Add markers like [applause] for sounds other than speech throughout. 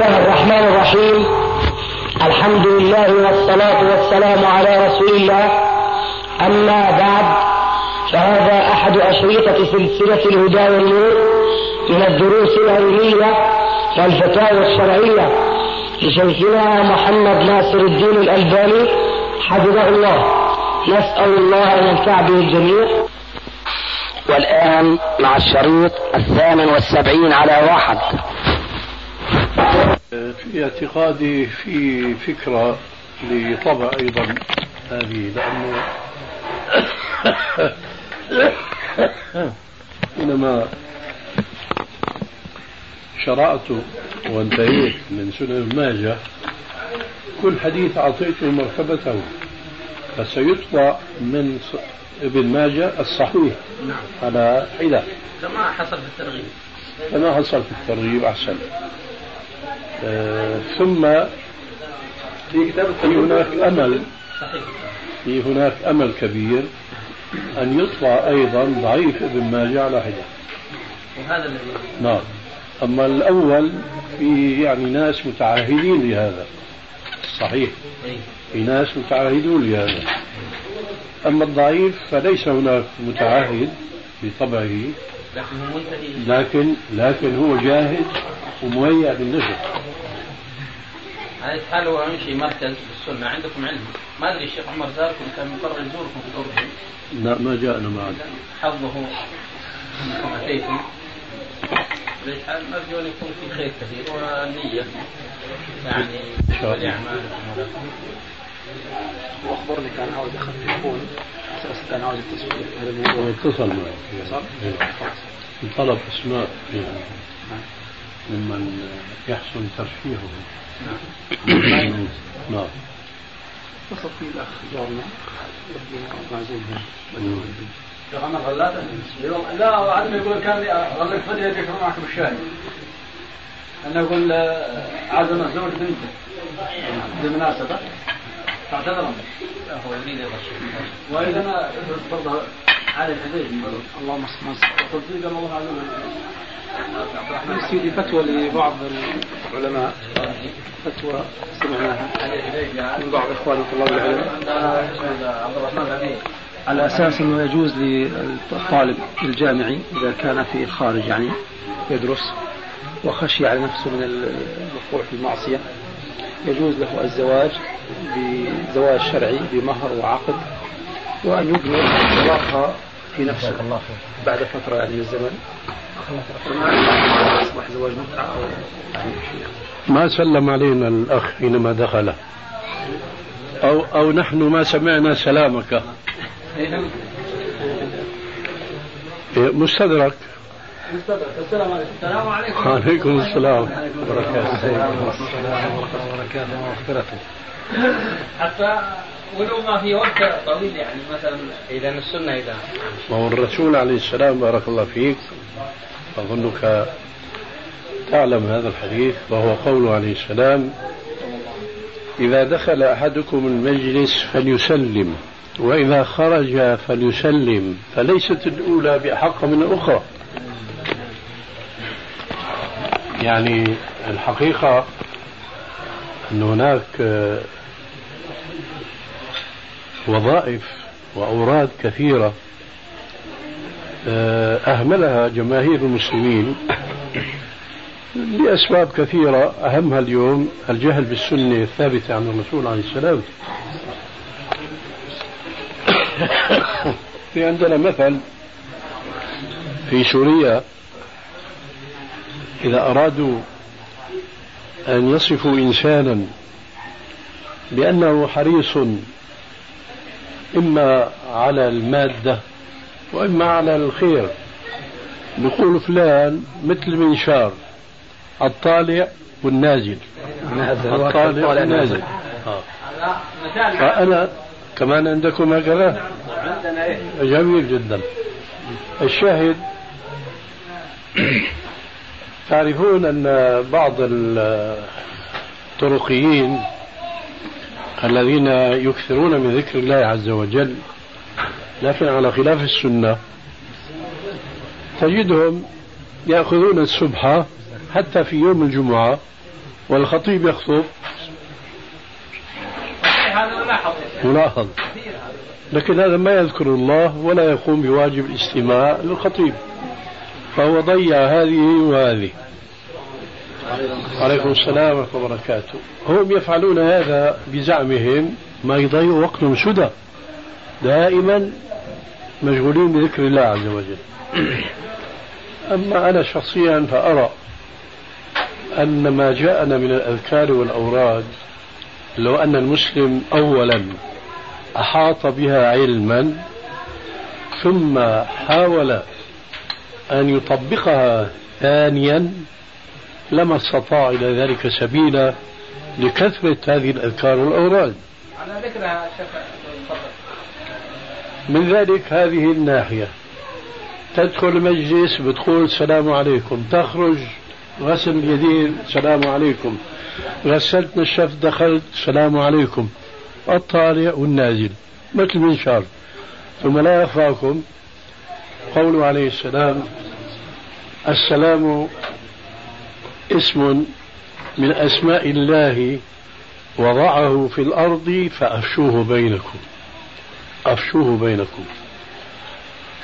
الله الرحمن الرحيم. الحمد لله والصلاة والسلام على رسول الله. أما بعد فهذا أحد أشريطة سلسلة الهدى والنور من الدروس العلمية والفتاوى الشرعية لشيخنا محمد ناصر الدين الألباني حفظه الله. نسأل الله أن ينفع به الجميع. والآن مع الشريط الثامن والسبعين على واحد. في اعتقادي في فكرة لطبع أيضا هذه لأنه حينما شرعت وانتهيت من سنن ماجه كل حديث أعطيته مرتبته فسيطبع من ابن ماجه الصحيح على حدة. كما حصل في الترغيب. كما حصل في الترغيب أحسن. ثم في كتاب في هناك أمل. في هناك أمل كبير أن يطلع أيضا ضعيف ابن ماجه على حدة وهذا الذي نعم. أما الأول في يعني ناس متعاهدين لهذا. صحيح. في ناس متعاهدون لهذا. أما الضعيف فليس هناك متعاهد بطبعه. لكن هو منتهي لكن لكن هو جاهد ومهيأ هذه حال هو يمشي مركز بالسنة عندكم علم. ما أدري الشيخ عمر زاركم كان مقرر يزوركم في الأردن لا ما جاءنا معنا حظه أنكم أتيتم. نرجو أن يكون في خير كثير والنية يعني واخبرني كان عاوز يخففون أساس كان عاوز في هذا الموضوع واتصل معي. صار؟ إيه. طلب اسماء يعني ممن يحسن ترشيحه. نعم. اتصل فيه الأخ جارنا. معزوم شيخ عمر غلاتة لا عدم يقول كان غلق فدي يديك معك بالشاي أنا أقول آه، عازم زوج بنته. بمناسبة فاعتذر هو يريد وإذا أنا برضه على الحديث اللهم صل تصديق الله عز وسلم سيدي فتوى لبعض العلماء. فتوى سمعناها. من بعض إخواني طلاب العلم. على أساس أنه يجوز للطالب الجامعي إذا كان في الخارج يعني يدرس وخشي على نفسه من الوقوع في المعصية يجوز له الزواج بزواج شرعي بمهر وعقد وأن يبني الطلاق في نفسه بعد فترة يعني من الزمن. زواج متعة أو يعني ما سلم علينا الأخ حينما دخل أو أو نحن ما سمعنا سلامك. إيه، مستدرك. السلام عليكم السلام عليكم وعليكم السلام وبركاته السلام ورحمة الله وبركاته. ومغفرته حتى ولو ما في وقت طويل يعني مثلا إذا السنة إذا. وهو الرسول عليه السلام بارك الله فيك. أظنك تعلم هذا الحديث وهو قوله عليه السلام إذا دخل أحدكم المجلس فليسلم وإذا خرج فليسلم فليست الأولى بأحق من الأخرى. يعني الحقيقة أن هناك آه، وظائف وأوراد كثيرة آه، أهملها جماهير المسلمين لأسباب كثيرة. أهمها اليوم الجهل بالسنة الثابتة عن الرسول عليه السلام. [coughs] في عندنا مثل في سوريا إذا أرادوا أن يصفوا إنسانا بأنه حريص إما على المادة وإما على الخير نقول فلان مثل منشار الطالع والنازل. الطالع والنازل. آه. فأنا كمان عندكم هكذا إيه؟ جميل جدا. الشاهد تعرفون أن بعض الطرقيين الذين يكثرون من ذكر الله عز وجل لكن على خلاف السنة تجدهم يأخذون السبحة حتى في يوم الجمعة والخطيب يخطب. ملاحظ لكن هذا ما يذكر الله ولا يقوم بواجب الاستماع للخطيب. فهو ضيع هذه وهذه. عليكم السلام ورحمة وبركاته. هم يفعلون هذا بزعمهم ما يضيعوا وقتهم سدى. دائما مشغولين بذكر الله عز وجل. أما أنا شخصيا فأرى أن ما جاءنا من الأذكار والأوراد لو أن المسلم أولا أحاط بها علما ثم حاول أن يطبقها ثانيا لما استطاع إلى ذلك سبيلا لكثرة هذه الأذكار والأوراد. على ذكرها من ذلك هذه الناحية. تدخل المجلس بتقول السلام عليكم. تخرج غسل اليدين السلام عليكم. غسلت نشفت دخلت السلام عليكم. الطالع والنازل مثل منشار ثم لا يخفاكم. قوله عليه السلام السلام اسم من أسماء الله وضعه في الأرض فأفشوه بينكم أفشوه بينكم.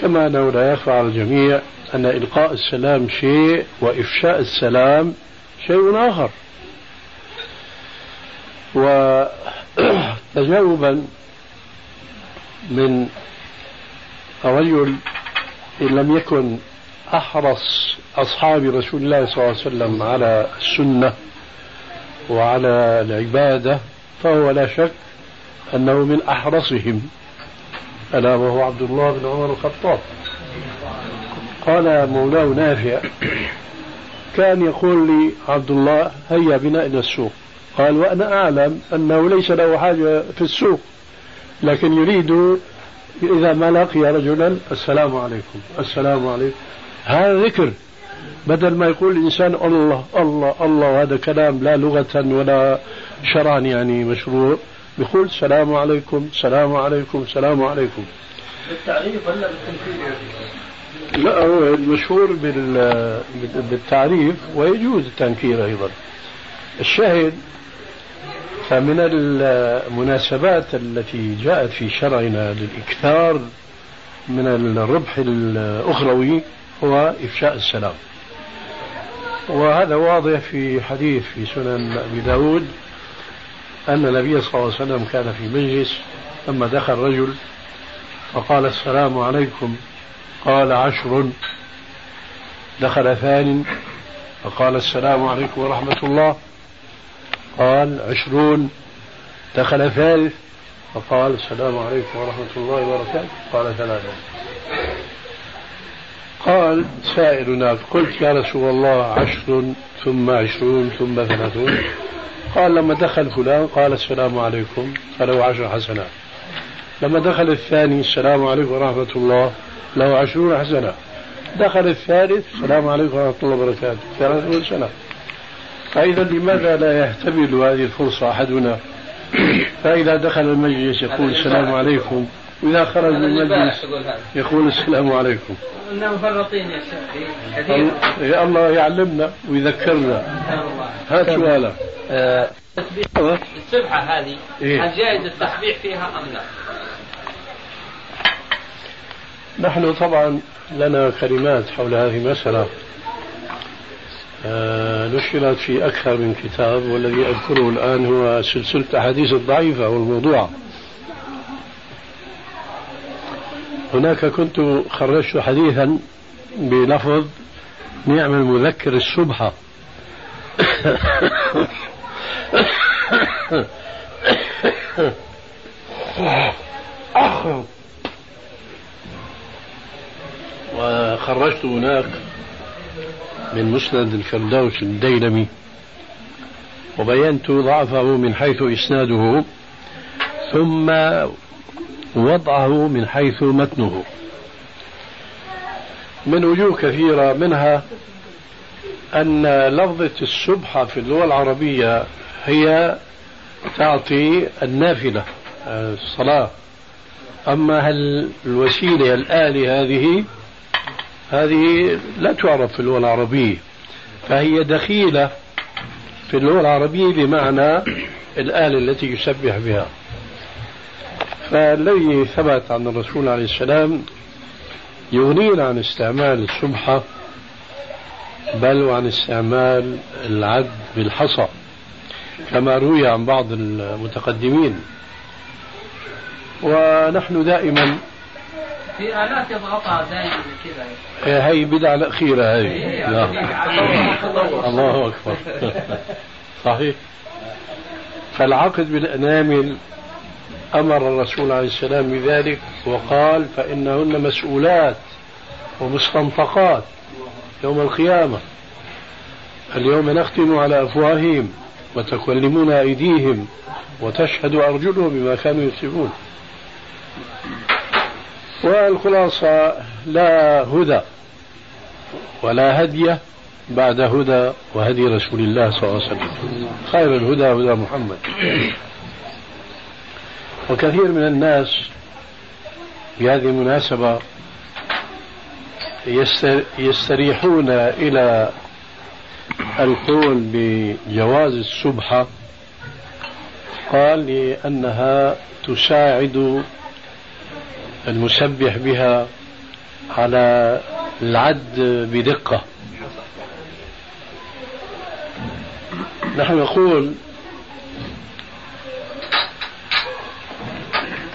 كما أنه لا يخفى على الجميع أن إلقاء السلام شيء وإفشاء السلام شيء آخر. وتجاوبا من رجل إن لم يكن أحرص أصحاب رسول الله صلى الله عليه وسلم على السنة وعلى العبادة فهو لا شك أنه من أحرصهم ألا وهو عبد الله بن عمر الخطاب. قال مولاه نافع كان يقول لي عبد الله هيا بنا إلى السوق. قال وأنا أعلم أنه ليس له حاجة في السوق لكن يريد إذا ما لقي رجلا السلام عليكم السلام عليكم. هذا ذكر. بدل ما يقول الإنسان الله الله الله وهذا كلام لا لغة ولا شرعا يعني مشروع. يقول السلام عليكم السلام عليكم السلام عليكم. بالتعريف ولا بالتنفيذ؟ لا هو المشهور بالتعريف ويجوز التنكير أيضا. الشاهد فمن المناسبات التي جاءت في شرعنا للإكثار من الربح الأخروي هو إفشاء السلام. وهذا واضح في حديث في سنن أبي داود أن النبي صلى الله عليه وسلم كان في مجلس لما دخل رجل فقال السلام عليكم. قال عشر. دخل ثاني فقال السلام عليكم ورحمة الله. قال عشرون دخل ثالث فقال السلام عليكم ورحمة الله وبركاته. قال ثلاثة. قال سائر هناك قلت يا رسول الله عشر ثم عشرون ثم ثلاثون. قال لما دخل فلان قال السلام عليكم. فله عشر حسنات لما دخل الثاني السلام عليكم ورحمة الله. له عشرون حسنة. دخل الثالث السلام عليكم ورحمة الله وبركاته. ثلاثون سنة. فإذا لماذا لا يهتبل هذه الفرصة أحدنا؟ فإذا دخل المجلس يقول السلام عليكم. وإذا خرج من المجلس يقول السلام عليكم. إننا مفرطين يا شيخ. يا الله يعلمنا ويذكرنا. هات سؤالك السبحة هذه إيه؟ هل جائز التسبيح فيها أم لا؟ نحن طبعا لنا كلمات حول هذه المسألة. نشرت في أكثر من كتاب والذي أذكره الآن هو سلسلة أحاديث الضعيفة والموضوعة هناك كنت خرجت حديثا بلفظ نعم المذكر السبحة [coughs] وخرجت هناك من مسند الفردوس الديلمي. وبينت ضعفه من حيث إسناده ثم وضعه من حيث متنه. من وجوه كثيرة منها أن لفظة السبحة في اللغة العربية هي تعطي النافلة الصلاة. أما الوسيلة الآلة هذه هذه لا تعرف في اللغة العربية فهي دخيلة في اللغة العربية بمعنى الآلة التي يسبح بها. فالذي ثبت عن الرسول عليه السلام يغنينا عن استعمال السبحة بل وعن استعمال العد بالحصى كما روي عن بعض المتقدمين. ونحن دائما في آلات يضغطها دائما كذا. هي بدعة الأخيرة هذه إيه، نعم. الله أكبر. صحيح. فالعقد بالأنامل أمر الرسول عليه السلام بذلك وقال فإنهن مسؤولات ومستنطقات يوم القيامة. اليوم نختم على أفواههم وتكلمنا أيديهم وتشهد أرجلهم بما كانوا يكسبون. والخلاصة لا هدى ولا هدي بعد هدى وهدي رسول الله صلى الله عليه وسلم. خير الهدى هدى محمد. وكثير من الناس بهذه المناسبة يستريحون إلى القول بجواز السبحة قال لأنها تساعد المسبح بها على العد بدقة. نحن نقول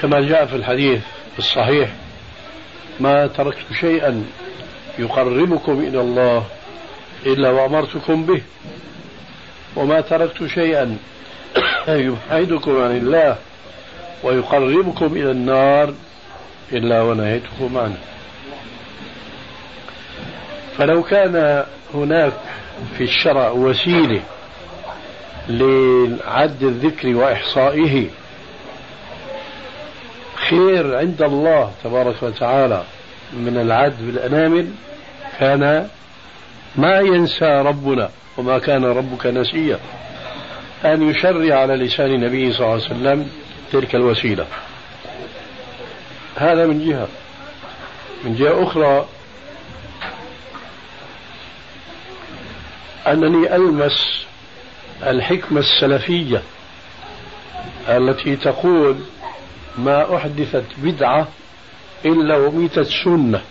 كما جاء في الحديث الصحيح ما تركت شيئا يقربكم إلى الله إلا وأمرتكم به وما تركت شيئا يبعدكم عن الله ويقربكم إلى النار إلا ونهيتكم عنه فلو كان هناك في الشرع وسيلة لعد الذكر وإحصائه خير عند الله تبارك وتعالى من العد بالأنامل كان ما ينسى ربنا وما كان ربك نسيا أن يشرع على لسان النبي صلى الله عليه وسلم تلك الوسيلة. هذا من جهة من جهة أخرى أنني ألمس الحكمة السلفية التي تقول ما أحدثت بدعة إلا وميتت سنة.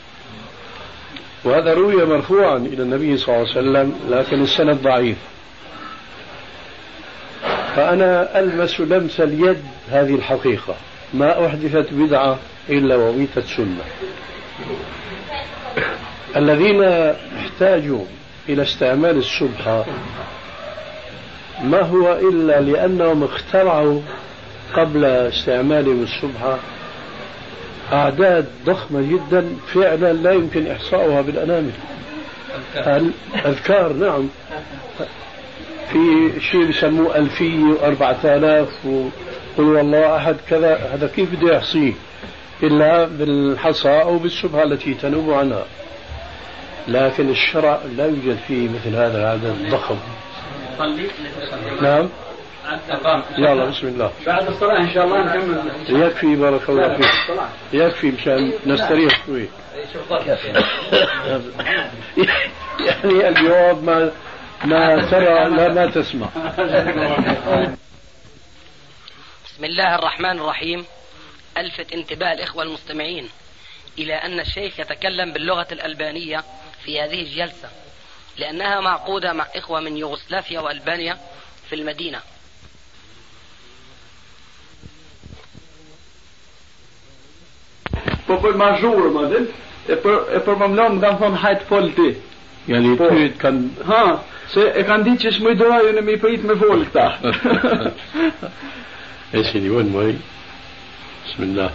وهذا روي مرفوعا إلى النبي صلى الله عليه وسلم لكن السند ضعيف. فأنا ألمس لمس اليد هذه الحقيقة. ما أحدثت بدعة إلا وميتت سنة. الذين احتاجوا إلى استعمال السبحة ما هو إلا لأنهم اخترعوا قبل استعمالهم السبحة أعداد ضخمة جدا فعلا لا يمكن إحصاؤها بالأنامل. أذكار نعم. في شيء بيسموه ألفية وأربعة آلاف وقل والله أحد كذا هذا كيف بده يحصيه إلا بالحصى أو بالشبهة التي تنوب عنها. لكن الشرع لا يوجد فيه مثل هذا العدد الضخم. نعم؟ يلا بسم الله. بعد الصلاة إن شاء الله نكمل. يكفي بارك الله فيك. يكفي مشان نستريح شوي. يعني الجواب ما ما ترى لا ما تسمع. [laughs] بسم الله الرحمن الرحيم ألفت انتباه الإخوة المستمعين إلى أن الشيخ يتكلم باللغة الألبانية في هذه الجلسة لأنها معقودة مع إخوة من يوغوسلافيا وألبانيا في المدينة Po për ma zhurë, më dhe, e për, e për më mlonë më kanë thonë hajtë folë ti. يعني Po. pyet kanë Ha, se e kanë ditë që shmëj doraju në mi prit me folë këta. [laughs] [laughs] يا سيدي وين مي بسم الله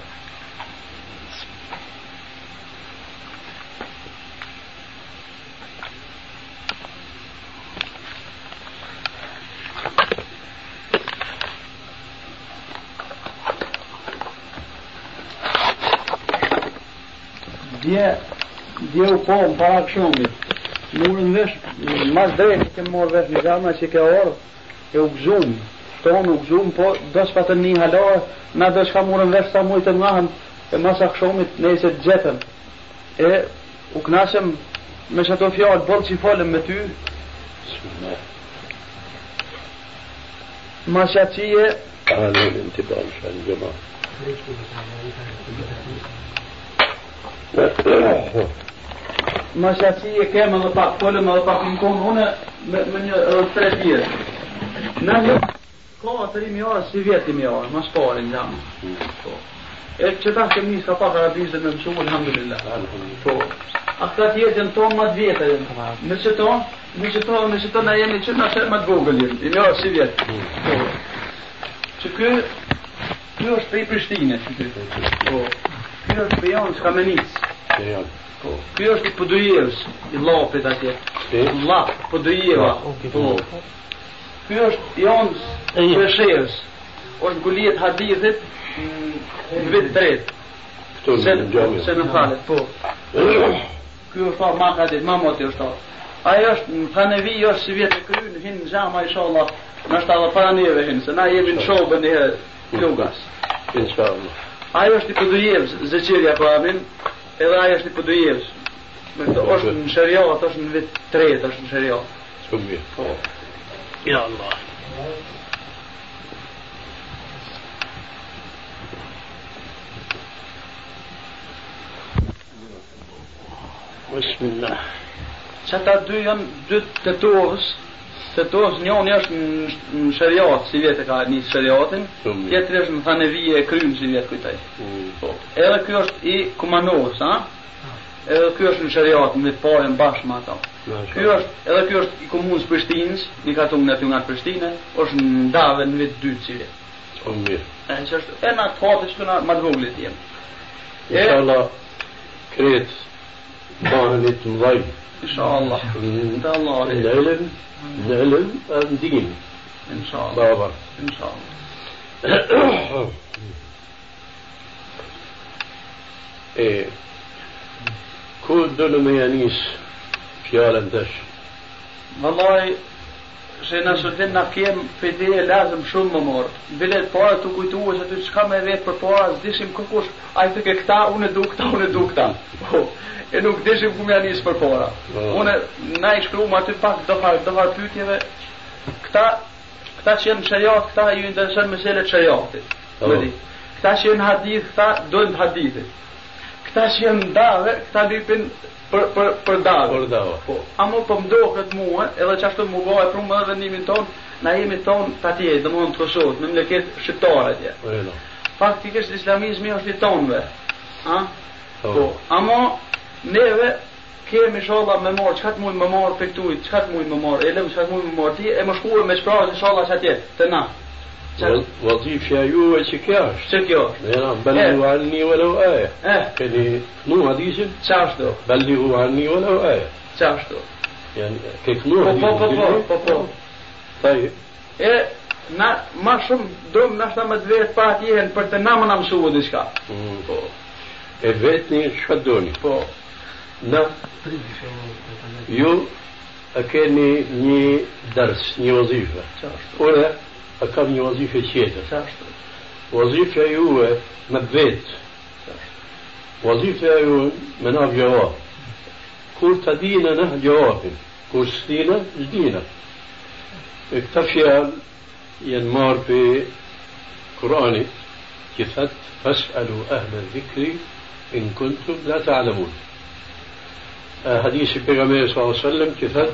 Dje, dje u po më para këshomit. Murën vesh, mas drejt ke morë vesh një gama që ke orë, e u gëzum. Tonë u gëzum, po do s'pa të një haloë, na do s'ka murën vesh sa mujtë të ngahën, e masa këshomit nejse të gjetën. E u knashem me që ato fjallë, bolë që i folëm me ty, بسم الله ماشياتية هذا الانتباه مشان الجماعة ماشياتية كامل طاق كل ما طاق نكون هنا من الثلاثية نحن Koha të rimi orë si vjetim i orë, mas pare në jamë. E që ta kemi një ka pak arabizën me mësu, alhamdulillah. Po, a këta tjetën tonë më të vjetër, me që tonë, me që tonë, me që tonë na jemi që na shërë më të vogël jenë, i orë si vjetë. Po, që kë, kë është prej kë, po, kë është prej janë Skamenicë. Po, kë është i Pëdujevës, i Lapit atje. Lap, Pëdujeva. Po, Ky është Jons Pesheus. Është guliet hadithit në vit tret. Këtu në gjami. Se në falet, po. Ky është fa ma hadith, ma moti është. Ajo është në Fanevi, është si vjetë e kry, në hinë në gjama, inshallah, në është edhe para njëve hinë, se na jemi në shobë në herë lugas. Inshallah. Ajo është i pëdujevës, zëqirja po amin, edhe ajo është i pëdujevës. Me këto është në shëriat, është në vit tret, është në shëriat. Shumë mirë. Po. يا الله بسم الله Që ta dy janë dy të tovës, të tovës njënë është në shëriat, si vjetë ka një shëriatin, Shumë. tjetëri është në thanevije e krymë, si vjetë kujtaj. Po. Edhe kjo është i kumanovës, ha? edhe ky është në shariat me faren bashkë me ata. Ky është edhe ky është i komunës Prishtinës, një katun nga nga Prishtina, është ndave në vit dy cili. Po mirë. E që është e na kohë që na më të vogël të jemi. Inshallah kret banë të mëdhaj. Inshallah. Te Allah. Në ilm, në ilm, në dinim. Inshallah. Inshallah. E [coughs] ku do në me janis fjallën tash? Vallaj, se në sëtin na kem fide e lazëm shumë më morë. Bile të para të kujtu e se të qka me vetë për para, s'dishim kërkush, a i të ke këta, unë e du këta, unë e du këta. Po, e nuk dishim ku me janis për para. Po. Unë, na i shkru ma aty pak dëfar, dëfar pytjeve, këta, këta që jenë shëriat, këta ju interesën meselet shëriatit. Po. Di. Këta që jenë hadith, këta dojnë hadithit këta që janë ndave, këta lypin për për për dave. Për dave. Po, ama po mdohet mua, edhe çashtu më vao prumë edhe vendimin ton, na jemi ton patje, domthonë të Kosovës, me mleket shqiptare atje. Po. Jo, Faktikisht islamizmi është i tonëve. Ha? Po. po ama neve kemi inshallah me marr çka të mund më marr për këtu, çka të mund më marr, elëm çka të mund më marr ti, e më shkuar me çfarë inshallah çatje, të na. Qa- وظيفة juve që kjo është. Që kjo është? نعم بلغوا عني ولو آية Eh, كني نو حديث qa ashtu, بلغوا عني ولو آية qa ashtu. يعني كيف نو Po, حديث po, po, po, po, po. طيب E, na, ma shumë dëmë nashta me të vetë pa atjehen për të na më na mësua diçka. مم. Po, e vetni çfarë doni po, na ju e keni një dërs, një wazife. qa فكان لي وظيفة تيتا وظيفة هو مبيت وظيفة هو منا جواب كل تدينا نه جواب كل ستينا جدينا اكتفيا ينمار في قرآني كفت فاسألوا أهل الذكر إن كنتم لا تعلمون حديث النبي صلى الله عليه وسلم كفت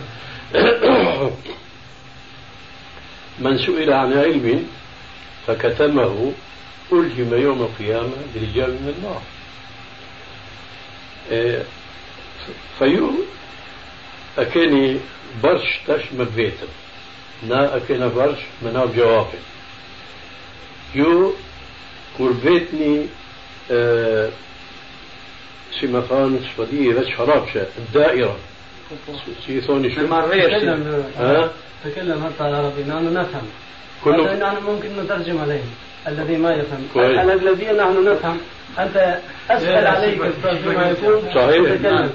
من سئل عن علم فكتمه ألجم يوم القيامة برجال من النار إيه، فيو أكني برش تش مبيتم. نا أكنا برش منا جوابي. يو harapshe, daira, si i thoni Me shumë. marrësh. ها؟ تكلم حتى العربي نحن نفهم كله- نحن ممكن نترجم عليه الذي ما يفهم كويس. الأغلبية نحن نفهم أنت أسهل عليك بما يكون صحيح.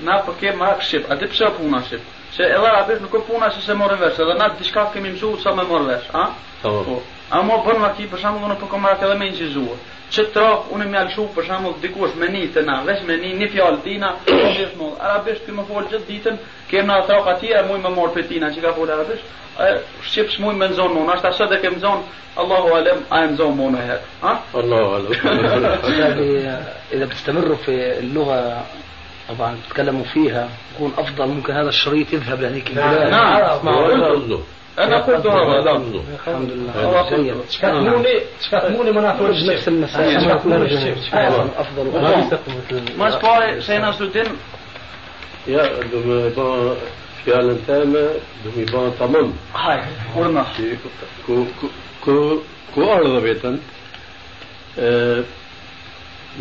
na po kem hak shqip, a ti pse puna shqip? Se edhe arabisht nuk është puna se se morë vesh, edhe na diçka kemi mësuar sa me morë vesh, a? Po. A mo bën ma ki për shembull unë po kam marrë edhe me incizuar. Që të traf, unë më alshu për shembull dikush me një të na, veç me një një fjalë tina, arabisht mund. Arabisht që më fol gjithë ditën, kem na traf atje, muj më mor për tina që ka fol arabisht. Shqip shmuj me nzon unë, ashtë asë dhe kem nzon, Allahu alem, a e nzon më në herë. Ha? Allahu alem. إذا بتستمروا في اللغة طبعا تتكلموا فيها يكون أفضل ممكن هذا الشريط يذهب لهذيك البلاد نعم أنا قلت هذا لفظه الحمد لله. هو آه. تفهموني؟ من نفس المسائل آه. آه. أفضل ما سوى سينا سلطان يا دوما يبان في تاما دوما يبان تمام. هاي كو كو ارضا بيتا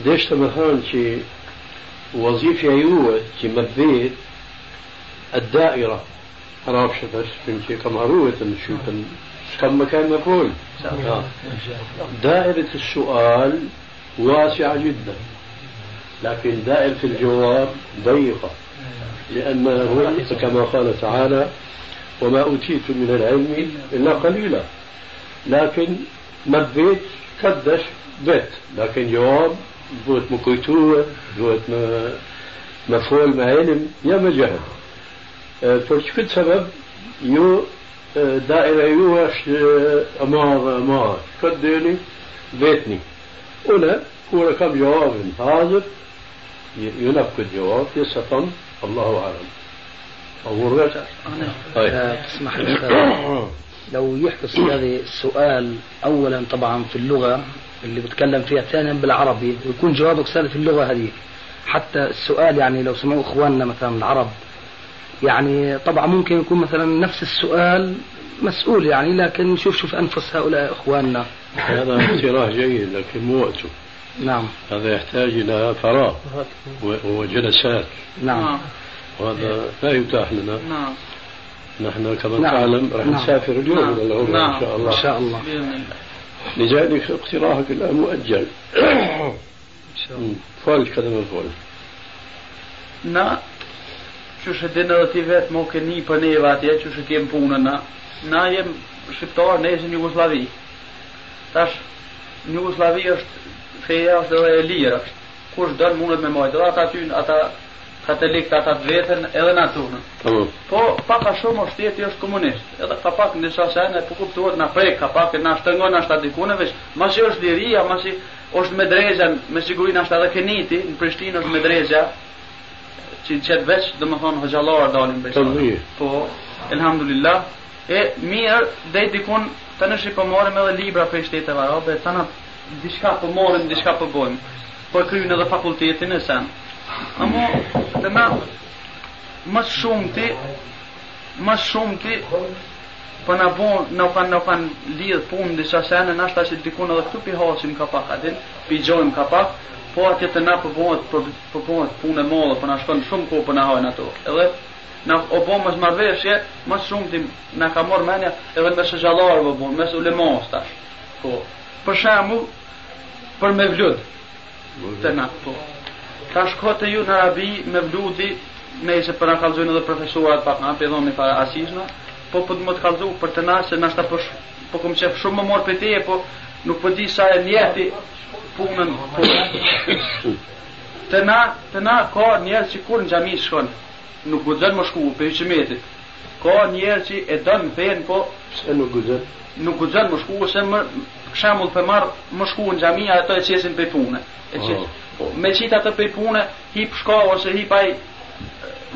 ديش تمثلن شي وظيفه هي هو شي مبيت الدائرة. بنتي كم هروة نشوف كم مكان مفعول. دائرة السؤال واسعة جدا لكن دائرة الجواب ضيقة لأن كما قال تعالى وما أوتيت من العلم إلا قليلا. لكن ما بيت كدش بيت لكن جواب duhet më kujtue, duhet më më fol me Për që këtë sebeb, ju daira ju është e madhe, e madhe. Këtë deni, vetni. Une, kur e kam gjavabin hazër, ju në këtë gjavab, jesë thëmë, Allahu alam. أقول لك تسمح لي لو يحدث هذا السؤال أولا طبعا في اللغة اللي بتكلم فيها ثانيا بالعربي ويكون جوابك سهل في اللغة هذه حتى السؤال يعني لو سمعوا إخواننا مثلا العرب يعني طبعا ممكن يكون مثلا نفس السؤال مسؤول يعني لكن شوف شوف أنفس هؤلاء إخواننا. هذا اقتراح جيد لكن مو وقته. نعم. هذا يحتاج إلى فراغ وجلسات. نعم. وهذا لا يتاح لنا. نعم. نحن كما نعم. تعلم راح نعم. نسافر اليوم نعم. إلى العمرة نعم. إن شاء إن الله. شاء الله. لذلك اقتراحك الآن مؤجل. إن شاء الله. فول كذا ما فول. Na, që shë dinë dhe ti vetë mo këni për neve atje, që shë kemë punën na, na jem shqiptar, ne jesim Jugoslavi. Tash, në Jugoslavi është feja është edhe e lirë është. Kush dënë mundet me majtë, dhe ata ty, ata katolikt, ata të vetën, edhe në atë. Po, po pak a shumë është tjeti është komunist, edhe ka pak në disa sene, po kuptuat në prek, ka pak në shtëngon, në shtadikune, veç, ma është liria, ma që është me drejgja, me sigurinë është edhe keniti, në Prishtinë është me drejgja, që qëtë veç, dhe më thonë, hëgjallarë dalin për Tëllije. Po, elhamdulillah. E mirë, dhe dikun të në shi përmorim edhe libra për shteteve arabe, të në diçka përmorim, diçka përbojmë. Po e kryin edhe fakultetin e sen. Amo, të na, më shumë ti, më shumë ti, po na bon, na kanë na kanë lidh punë disa sene, na shta që dikun edhe këtu pi hasim ka pak atin, pi gjojmë ka pak, po atje të na përbohet përbohet punë e madhe, po na shkon shumë kohë po na hajnë ato. Edhe na o mos marrveshje, më shumë ti na ka marrë mendja edhe me shëgjallarë po bon, mes ulemas tash. Po, për shembull, për me vlut, të na, po. Tash kohë të ju në Arabi me vludi, nëse për na kallzojnë edhe profesorat pak na pe dhoni para asizna, po po të më të kallzu për të na se na shta po po kom qef shumë më morë për teje, po nuk po di sa e njeti punën po. Të [coughs] na, të na ka njerë që kur në gjami shkon, nuk guxon më shku për hyqëmetit. Ka njerë që e dënë fenë, po Se nuk guxon. nuk guxon më shku se më për shembull për marr më shku në xhami ato e qesin për punë. E qes. Oh, oh. Me qita të për punë, hip shka ose hip ai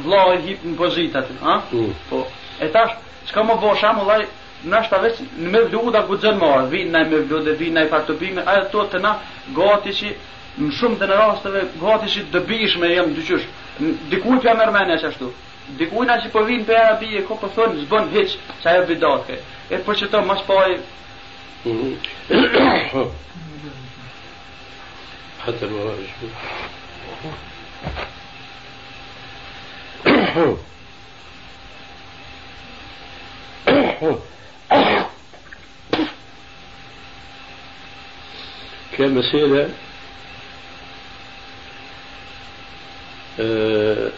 vllai hip në pozitat, ha? Mm. Po. E tash, çka më bëu shembull ai nashta veç në me vlu da guxon më, vin nai me vlu dhe vin nai partopime, ajo to të na gati që në shumë të në rasteve gati që dëbishme jam dyqysh. Dikujt ja merr mendja ashtu. Dikujna që po vinë për Arabi e ko po thonë zbën hiç, sa ajo bidatke. E për të mos po ai مم. كمسألة آه،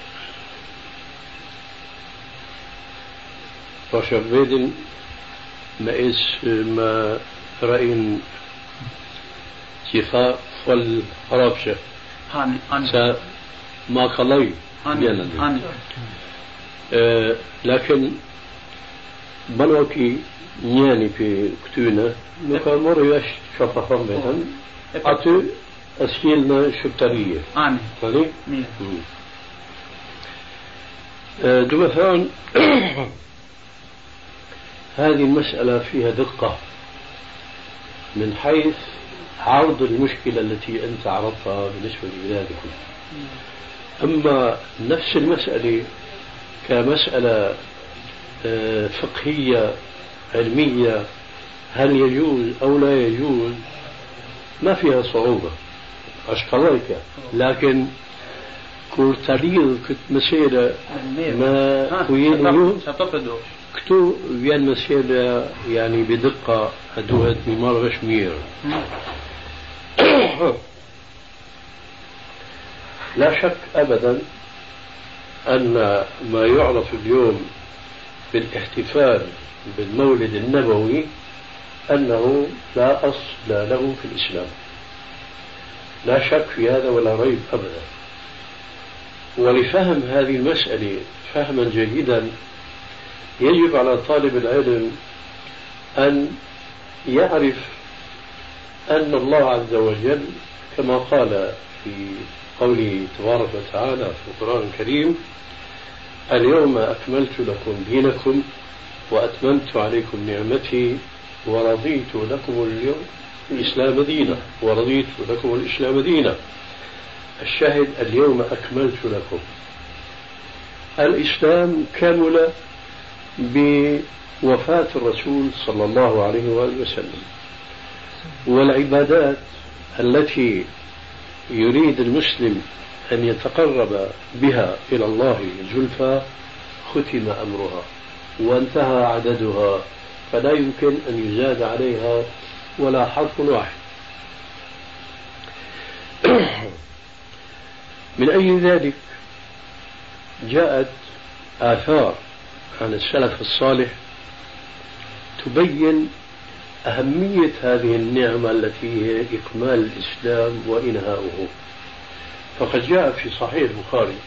Pasha me is me ra'in تيخا والحرابشة هاني هاني. سا ما قلي نياني في نكا مرة يش شفافان بهم. أتو أسكيلنا شبترية. هاني فلي مين آه دوثان [coughs] هذه المسألة فيها دقة. من حيث عرض المشكلة التي أنت عرضتها بالنسبة لبلادكم. أما نفس المسألة كمسألة آه، فقهية علمية هل يجوز أو لا يجوز؟ ما فيها صعوبة أشكرك لكن كورتاليل كنت مسيرة ما كوين كتو بيان مسيرة يعني بدقة هدوهت بمار غشمير. لا شك أبدا أن ما يعرف اليوم بالاحتفال بالمولد النبوي أنه لا أصل له في الإسلام. لا شك في هذا ولا ريب أبدا. ولفهم هذه المسألة فهما جيدا يجب على طالب العلم أن يعرف أن الله عز وجل كما قال في قوله تبارك وتعالى في القرآن الكريم اليوم أكملت لكم دينكم وأتممت عليكم نعمتي ورضيت لكم اليوم الإسلام دينا ورضيت لكم الإسلام دينا. الشاهد اليوم أكملت لكم. الإسلام كمل بوفاة الرسول صلى الله عليه وآله وسلم. والعبادات التي يريد المسلم أن يتقرب بها إلى الله زلفى ختم أمرها. وانتهى عددها فلا يمكن أن يزاد عليها ولا حرف واحد. [clears throat] من أجل ذلك جاءت آثار عن السلف الصالح تبين أهمية هذه النعمة التي هي إكمال الإسلام وإنهاؤه. فقد جاء في صحيح البخاري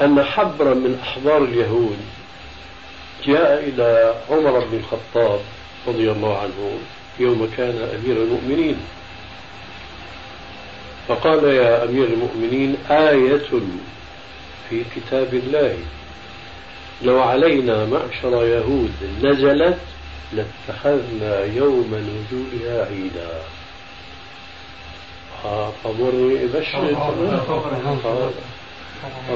أن حبرا من أحبار اليهود جاء إلى عمر بن الخطاب رضي الله عنه يوم كان أمير المؤمنين. فقال يا أمير المؤمنين آية في كتاب الله. لو علينا معشر يهود نزلت لاتخذنا يوم نزولها عيدا. فمر بشر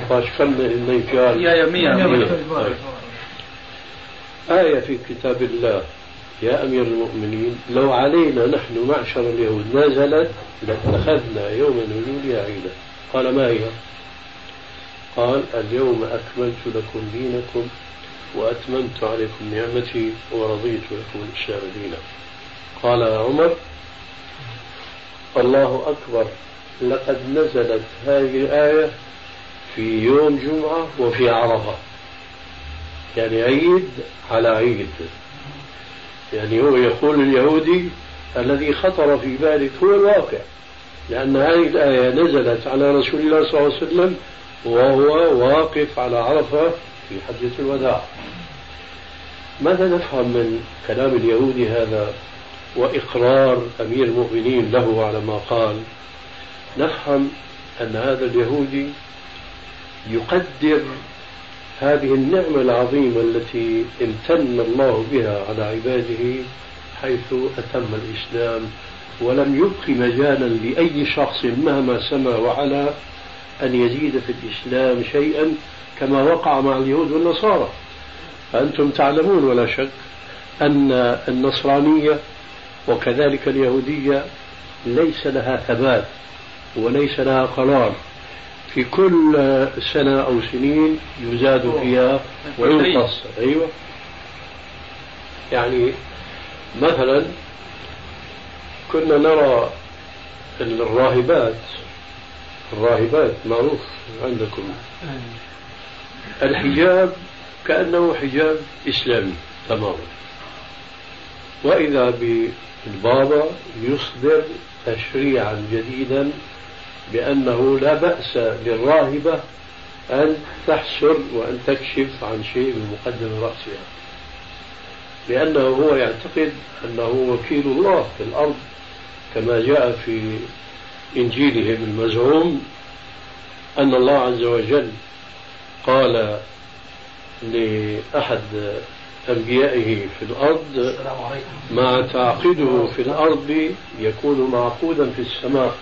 فاشكلنا النيجار يا يمية آية في كتاب الله. يا أمير المؤمنين لو علينا نحن معشر اليهود نزلت لاتخذنا يوم نزولها عيدا. قال ما هي؟ قال اليوم أكملت لكم دينكم وأتممت عليكم نعمتي ورضيت لكم الإسلام دينا. قال عمر الله أكبر. لقد نزلت هذه الآية في يوم جمعة وفي عرفة. يعني عيد على عيد. يعني هو يقول اليهودي الذي خطر في بالك هو الواقع لأن هذه الآية نزلت على رسول الله صلى الله عليه وسلم وهو واقف على عرفة في حجة الوداع. ماذا نفهم من كلام اليهودي هذا وإقرار أمير المؤمنين له على ما قال؟ نفهم أن هذا اليهودي يقدر هذه النعمة العظيمة التي امتن الله بها على عباده حيث أتم الإسلام ولم يبق مجالا لأي شخص مهما سمى وعلا أن يزيد في الإسلام شيئا كما وقع مع اليهود والنصارى. فأنتم تعلمون ولا شك أن النصرانية وكذلك اليهودية ليس لها ثبات وليس لها قرار. في كل سنة أو سنين يزاد فيها وينقص. أيوة. يعني مثلا كنا نرى الراهبات الراهبات معروف عندكم. الحجاب كأنه حجاب إسلامي تماما. وإذا بالبابا يصدر تشريعا جديدا بأنه لا بأس للراهبة أن تحسر وأن تكشف عن شيء من مقدم رأسها. لأنه هو يعتقد أنه وكيل الله في الأرض كما جاء في إنجيلهم المزعوم أن الله عز وجل قال لأحد أنبيائه في الأرض ما تعقده في الأرض يكون معقودا في السماء.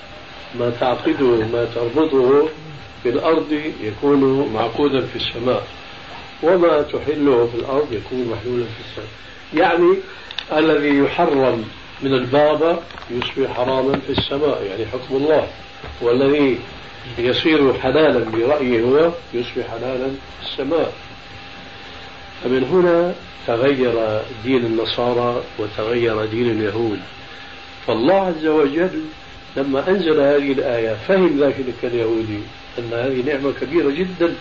ما تعقده ما تربطه في الأرض يكون معقودا في السماء وما تحله في الأرض يكون محلولا في السماء. يعني الذي يحرم من البابا يصبح حراما في السماء يعني حكم الله. والذي يصير حلالا برأيه هو يصبح حلالا في السماء. فمن هنا تغير دين النصارى وتغير دين اليهود. فالله عز وجل لما أنزل هذه الآية فهم ذلك اليهودي أن هذه نعمة كبيرة جدا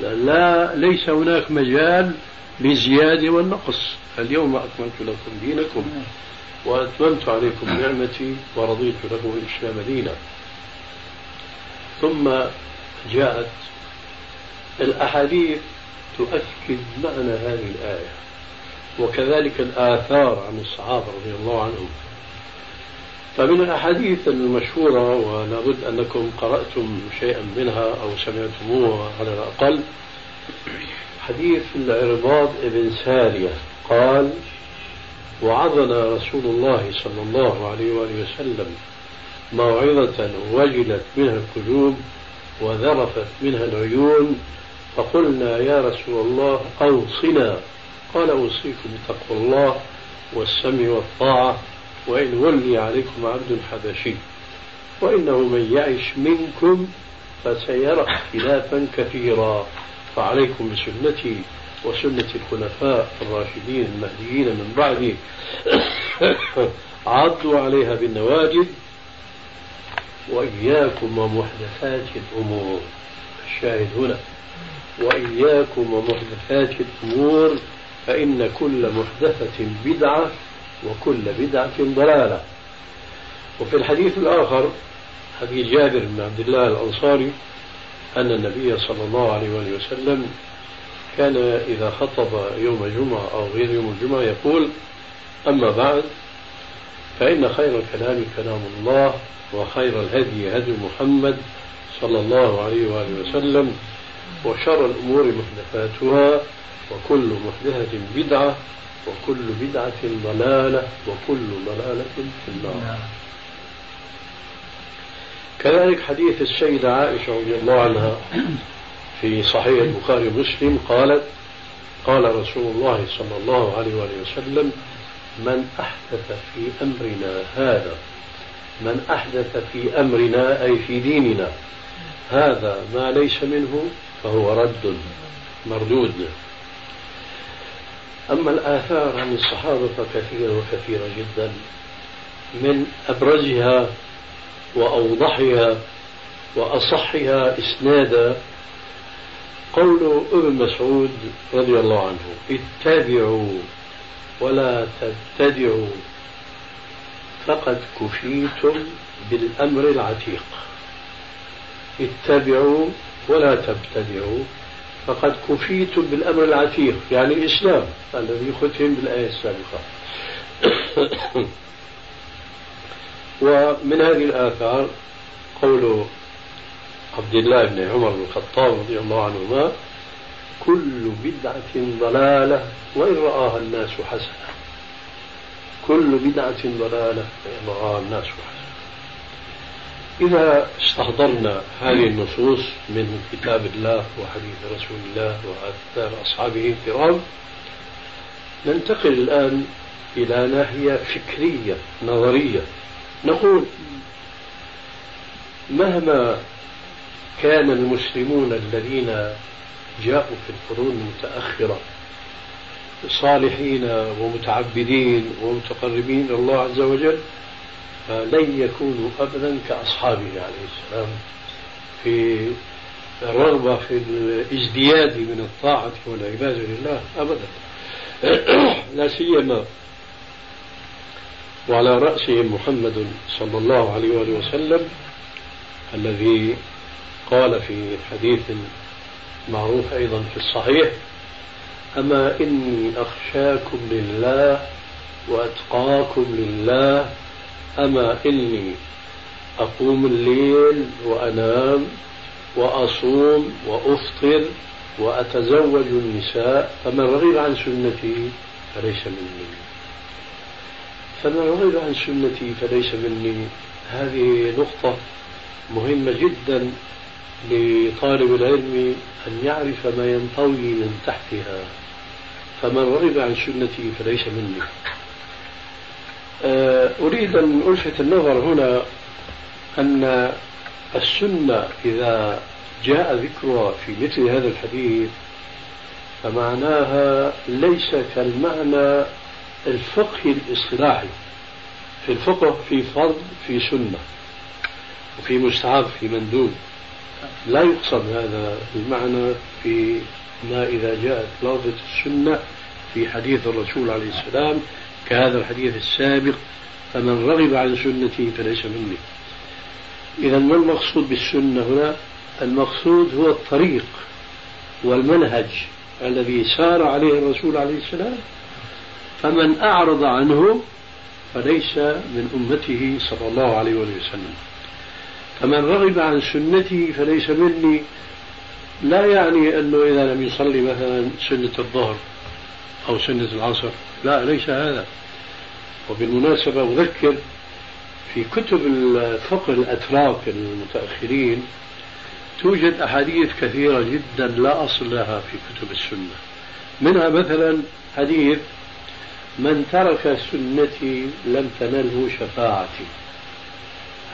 لا ليس هناك مجال للزيادة والنقص. اليوم أكملت لكم دينكم وأتممت عليكم نعمتي ورضيت لكم الإسلام دينا. ثم جاءت الأحاديث تؤكد معنى هذه الآية وكذلك الآثار عن الصحابة رضي الله عنهم. فمن الأحاديث المشهورة ولا بد أنكم قرأتم شيئا منها أو سمعتموها على الأقل. حديث العرباض بن سارية قال وعظنا رسول الله صلى الله عليه وآله وسلم موعظة وجلت منها القلوب وذرفت منها العيون فقلنا يا رسول الله أوصنا. قال أوصيكم بتقوى الله والسمع والطاعة. وإن ولي عليكم عبد حبشي وإنه من يعش منكم فسيرى اختلافا كثيرا. فعليكم بسنتي وسنة الخلفاء الراشدين المهديين من بعدي. [coughs] عضوا عليها بالنواجد وإياكم ومحدثات الأمور. الشاهد هنا. وإياكم ومحدثات الأمور فإن كل محدثة بدعة وكل بدعة ضلالة. وفي الحديث الآخر حديث جابر بن عبد الله الأنصاري أن النبي صلى الله عليه وسلم كان إذا خطب يوم الجمعة أو غير يوم الجمعة يقول أما بعد فإن خير الكلام كلام الله وخير الهدي هدي محمد صلى الله عليه وآله وسلم وشر الأمور محدثاتها وكل محدثة بدعة وكل بدعة ضلالة وكل ضلالة في النار. كذلك حديث السيدة عائشة رضي الله عنها في صحيح البخاري ومسلم قالت قال رسول الله صلى الله عليه وآله وسلم من أحدث في أمرنا هذا من أحدث في أمرنا أي في ديننا هذا ما ليس منه فهو رد مردود. أما الآثار عن الصحابة فكثيرة وكثيرة جدا من أبرزها وأوضحها وأصحها إسنادا قول ابن مسعود رضي الله عنه اتبعوا ولا تبتدعوا فقد كفيتم بالأمر العتيق. اتبعوا ولا تبتدعوا. فقد كفيتم بالأمر العتيق يعني الإسلام الذي ختم بالآية السابقة. [coughs] ومن هذه الآثار قول عبد الله بن عمر بن الخطاب رضي الله عنهما كل بدعة ضلالة وإن رآها الناس حسنة. كل بدعة ضلالة وإن رآها الناس حسنة. إذا استحضرنا هذه النصوص من كتاب الله وحديث رسول الله وآثار أصحابه الكرام ننتقل الآن إلى ناحية فكرية نظرية. نقول مهما كان المسلمون الذين جاءوا في القرون المتأخرة صالحين ومتعبدين ومتقربين إلى الله عز وجل فلن يكونوا أبدا كأصحابه عليه السلام. في الرغبة في الازدياد من الطاعة والعبادة لله أبدا. [clears throat] لا سيما وعلى رأسهم محمد صلى الله عليه وآله وسلم الذي قال في حديث معروف أيضا في الصحيح أما إني أخشاكم لله وأتقاكم لله أما إني أقوم الليل وأنام وأصوم وأفطر وأتزوج النساء فمن رغب عن سنتي فليس مني. فمن رغب عن سنتي فليس مني. هذه نقطة مهمة جدا لطالب العلم أن يعرف ما ينطوي من تحتها. فمن رغب عن سنتي فليس مني. أريد أن ألفت النظر هنا أن السنة إذا جاء ذكرها في مثل هذا الحديث فمعناها ليس كالمعنى الفقهي الاصطلاحي. في الفقه في فرض في سنة وفي مستحب في مندوب. لا يقصد هذا المعنى في ما إذا جاءت لفظة السنة في حديث الرسول عليه السلام كهذا الحديث السابق فمن رغب عن سنتي فليس مني. إذا ما المقصود بالسنة هنا؟ المقصود هو الطريق والمنهج الذي سار عليه الرسول عليه السلام. فمن أعرض عنه فليس من أمته صلى الله عليه وسلم. فمن رغب عن سنتي فليس مني. لا يعني أنه إذا لم يصلي مثلا سنة الظهر أو سنة العصر لا ليس هذا. وبالمناسبة أذكر في كتب الفقه الأتراك المتأخرين توجد أحاديث كثيرة جدا لا أصل لها في كتب السنة. منها مثلا حديث من ترك سنتي لم تنله شفاعتي.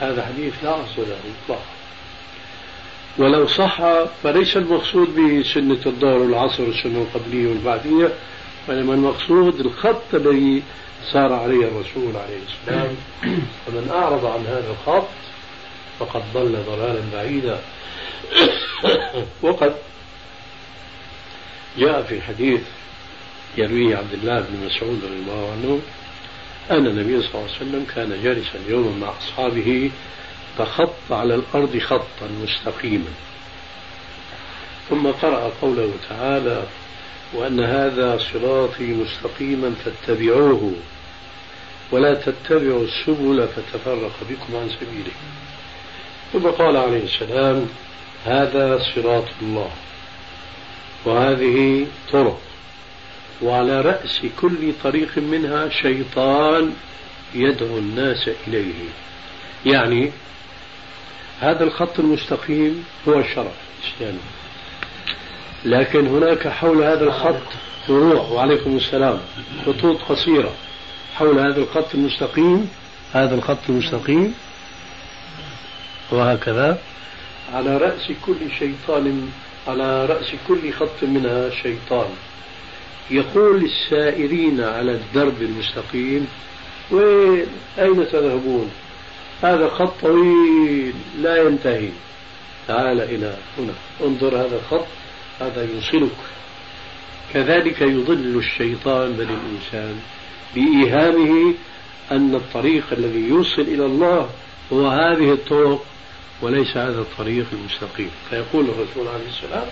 هذا حديث لا أصل له إطلاقا. ولو صح فليس المقصود به سنة الظهر والعصر والسنة القبلية والبعدية وإنما المقصود الخط الذي سار عليه الرسول عليه السلام. فمن أعرض عن هذا الخط فقد ضل ضلالا بعيدا. وقد جاء في حديث يرويه عبد الله بن مسعود رضي الله عنه أن النبي صلى الله عليه وسلم كان جالسا يوما مع أصحابه فخط على الأرض خطا مستقيما. ثم قرأ قوله تعالى وأن هذا صراطي مستقيما فاتبعوه ولا تتبعوا السبل فتفرق بكم عن سبيله. ثم قال عليه السلام هذا صراط الله. وهذه طرق. وعلى رأس كل طريق منها شيطان يدعو الناس إليه. يعني هذا الخط المستقيم هو الشرع الإسلامي لكن هناك حول هذا الخط فروع وعليكم السلام. خطوط قصيرة. حول هذا الخط المستقيم هذا الخط المستقيم وهكذا. على رأس كل شيطان على رأس كل خط منها شيطان. يقول للسائرين على الدرب المستقيم وين؟ أين تذهبون؟ هذا خط طويل لا ينتهي. تعال إلى هنا. انظر هذا الخط. هذا يوصلك. كذلك يضل الشيطان بل الإنسان بإيهامه أن الطريق الذي يوصل إلى الله هو هذه الطرق وليس هذا الطريق المستقيم. فيقول الرسول عليه السلام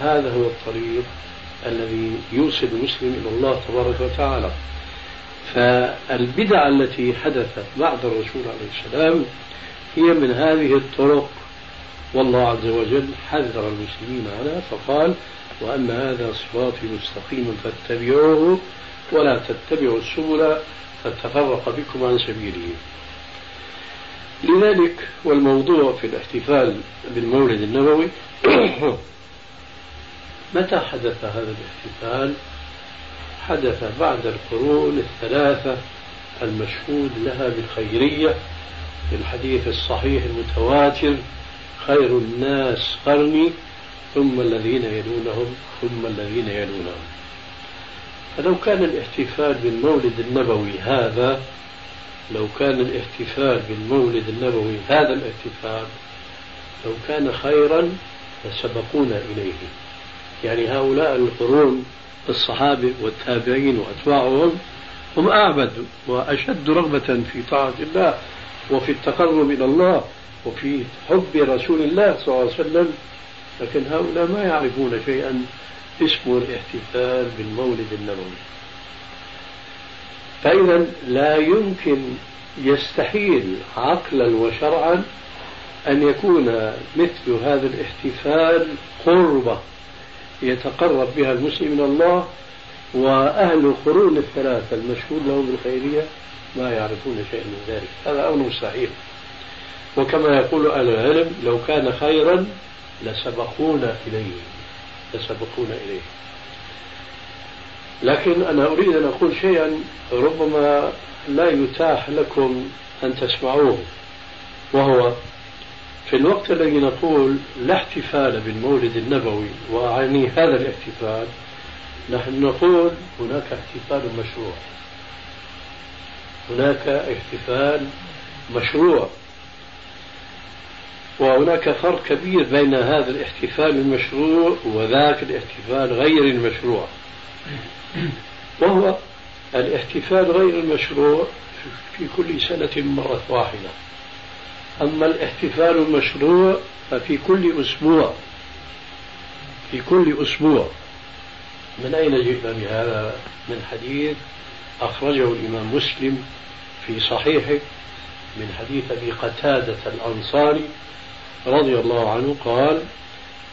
هذا هو الطريق الذي يوصل المسلم إلى الله تبارك وتعالى. فالبدع التي حدثت بعد الرسول عليه السلام هي من هذه الطرق والله عز وجل حذر المسلمين عنها فقال وأن هذا صراطي مستقيما فاتبعوه ولا تتبعوا السبل فتفرق بكم عن سبيله. لذلك والموضوع في الاحتفال بالمولد النبوي [coughs] متى حدث هذا الاحتفال؟ حدث بعد القرون الثلاثة المشهود لها بالخيرية في الحديث الصحيح المتواتر خير الناس قرني ثم الذين يلونهم ثم الذين يلونهم. فلو كان الاحتفال بالمولد النبوي هذا لو كان الاحتفال بالمولد النبوي هذا الاحتفال لو كان خيرا لسبقونا إليه. يعني هؤلاء القرون الصحابة والتابعين وأتباعهم هم أعبد وأشد رغبة في طاعة الله وفي التقرب إلى الله. وفي حب رسول الله صلى الله عليه وسلم لكن هؤلاء ما يعرفون شيئا اسمه الاحتفال بالمولد النبوي. فإذا لا يمكن يستحيل عقلا وشرعا أن يكون مثل هذا الاحتفال قربة يتقرب بها المسلم إلى الله وأهل القرون الثلاثة المشهود لهم بالخيرية ما يعرفون شيئا من ذلك. هذا أمر مستحيل وكما يقول أهل العلم لو كان خيرا لسبقونا إليه لسبقونا إليه. لكن أنا أريد أن أقول شيئا ربما لا يتاح لكم أن تسمعوه وهو في الوقت الذي نقول لا احتفال بالمولد النبوي وأعني هذا الاحتفال نحن نقول هناك احتفال مشروع. هناك احتفال مشروع. وهناك فرق كبير بين هذا الاحتفال المشروع وذاك الاحتفال غير المشروع. وهو الاحتفال غير المشروع في كل سنة مرة واحدة. أما الاحتفال المشروع ففي كل أسبوع. في كل أسبوع. من أين جئنا بهذا؟ من حديث أخرجه الإمام مسلم في صحيحه من حديث أبي قتادة الأنصاري رضي الله عنه قال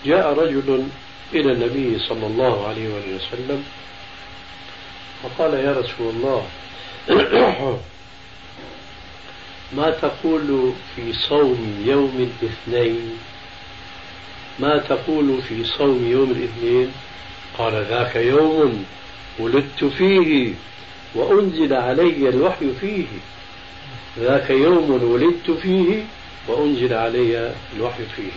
جاء رجل إلى النبي صلى الله عليه وسلم فقال يا رسول الله [clears throat] ما تقول في صوم يوم الاثنين؟ ما تقول في صوم يوم الاثنين؟ قال ذاك يوم ولدت فيه وأنزل علي الوحي فيه. ذاك يوم ولدت فيه وأنزل علي الوحي فيه.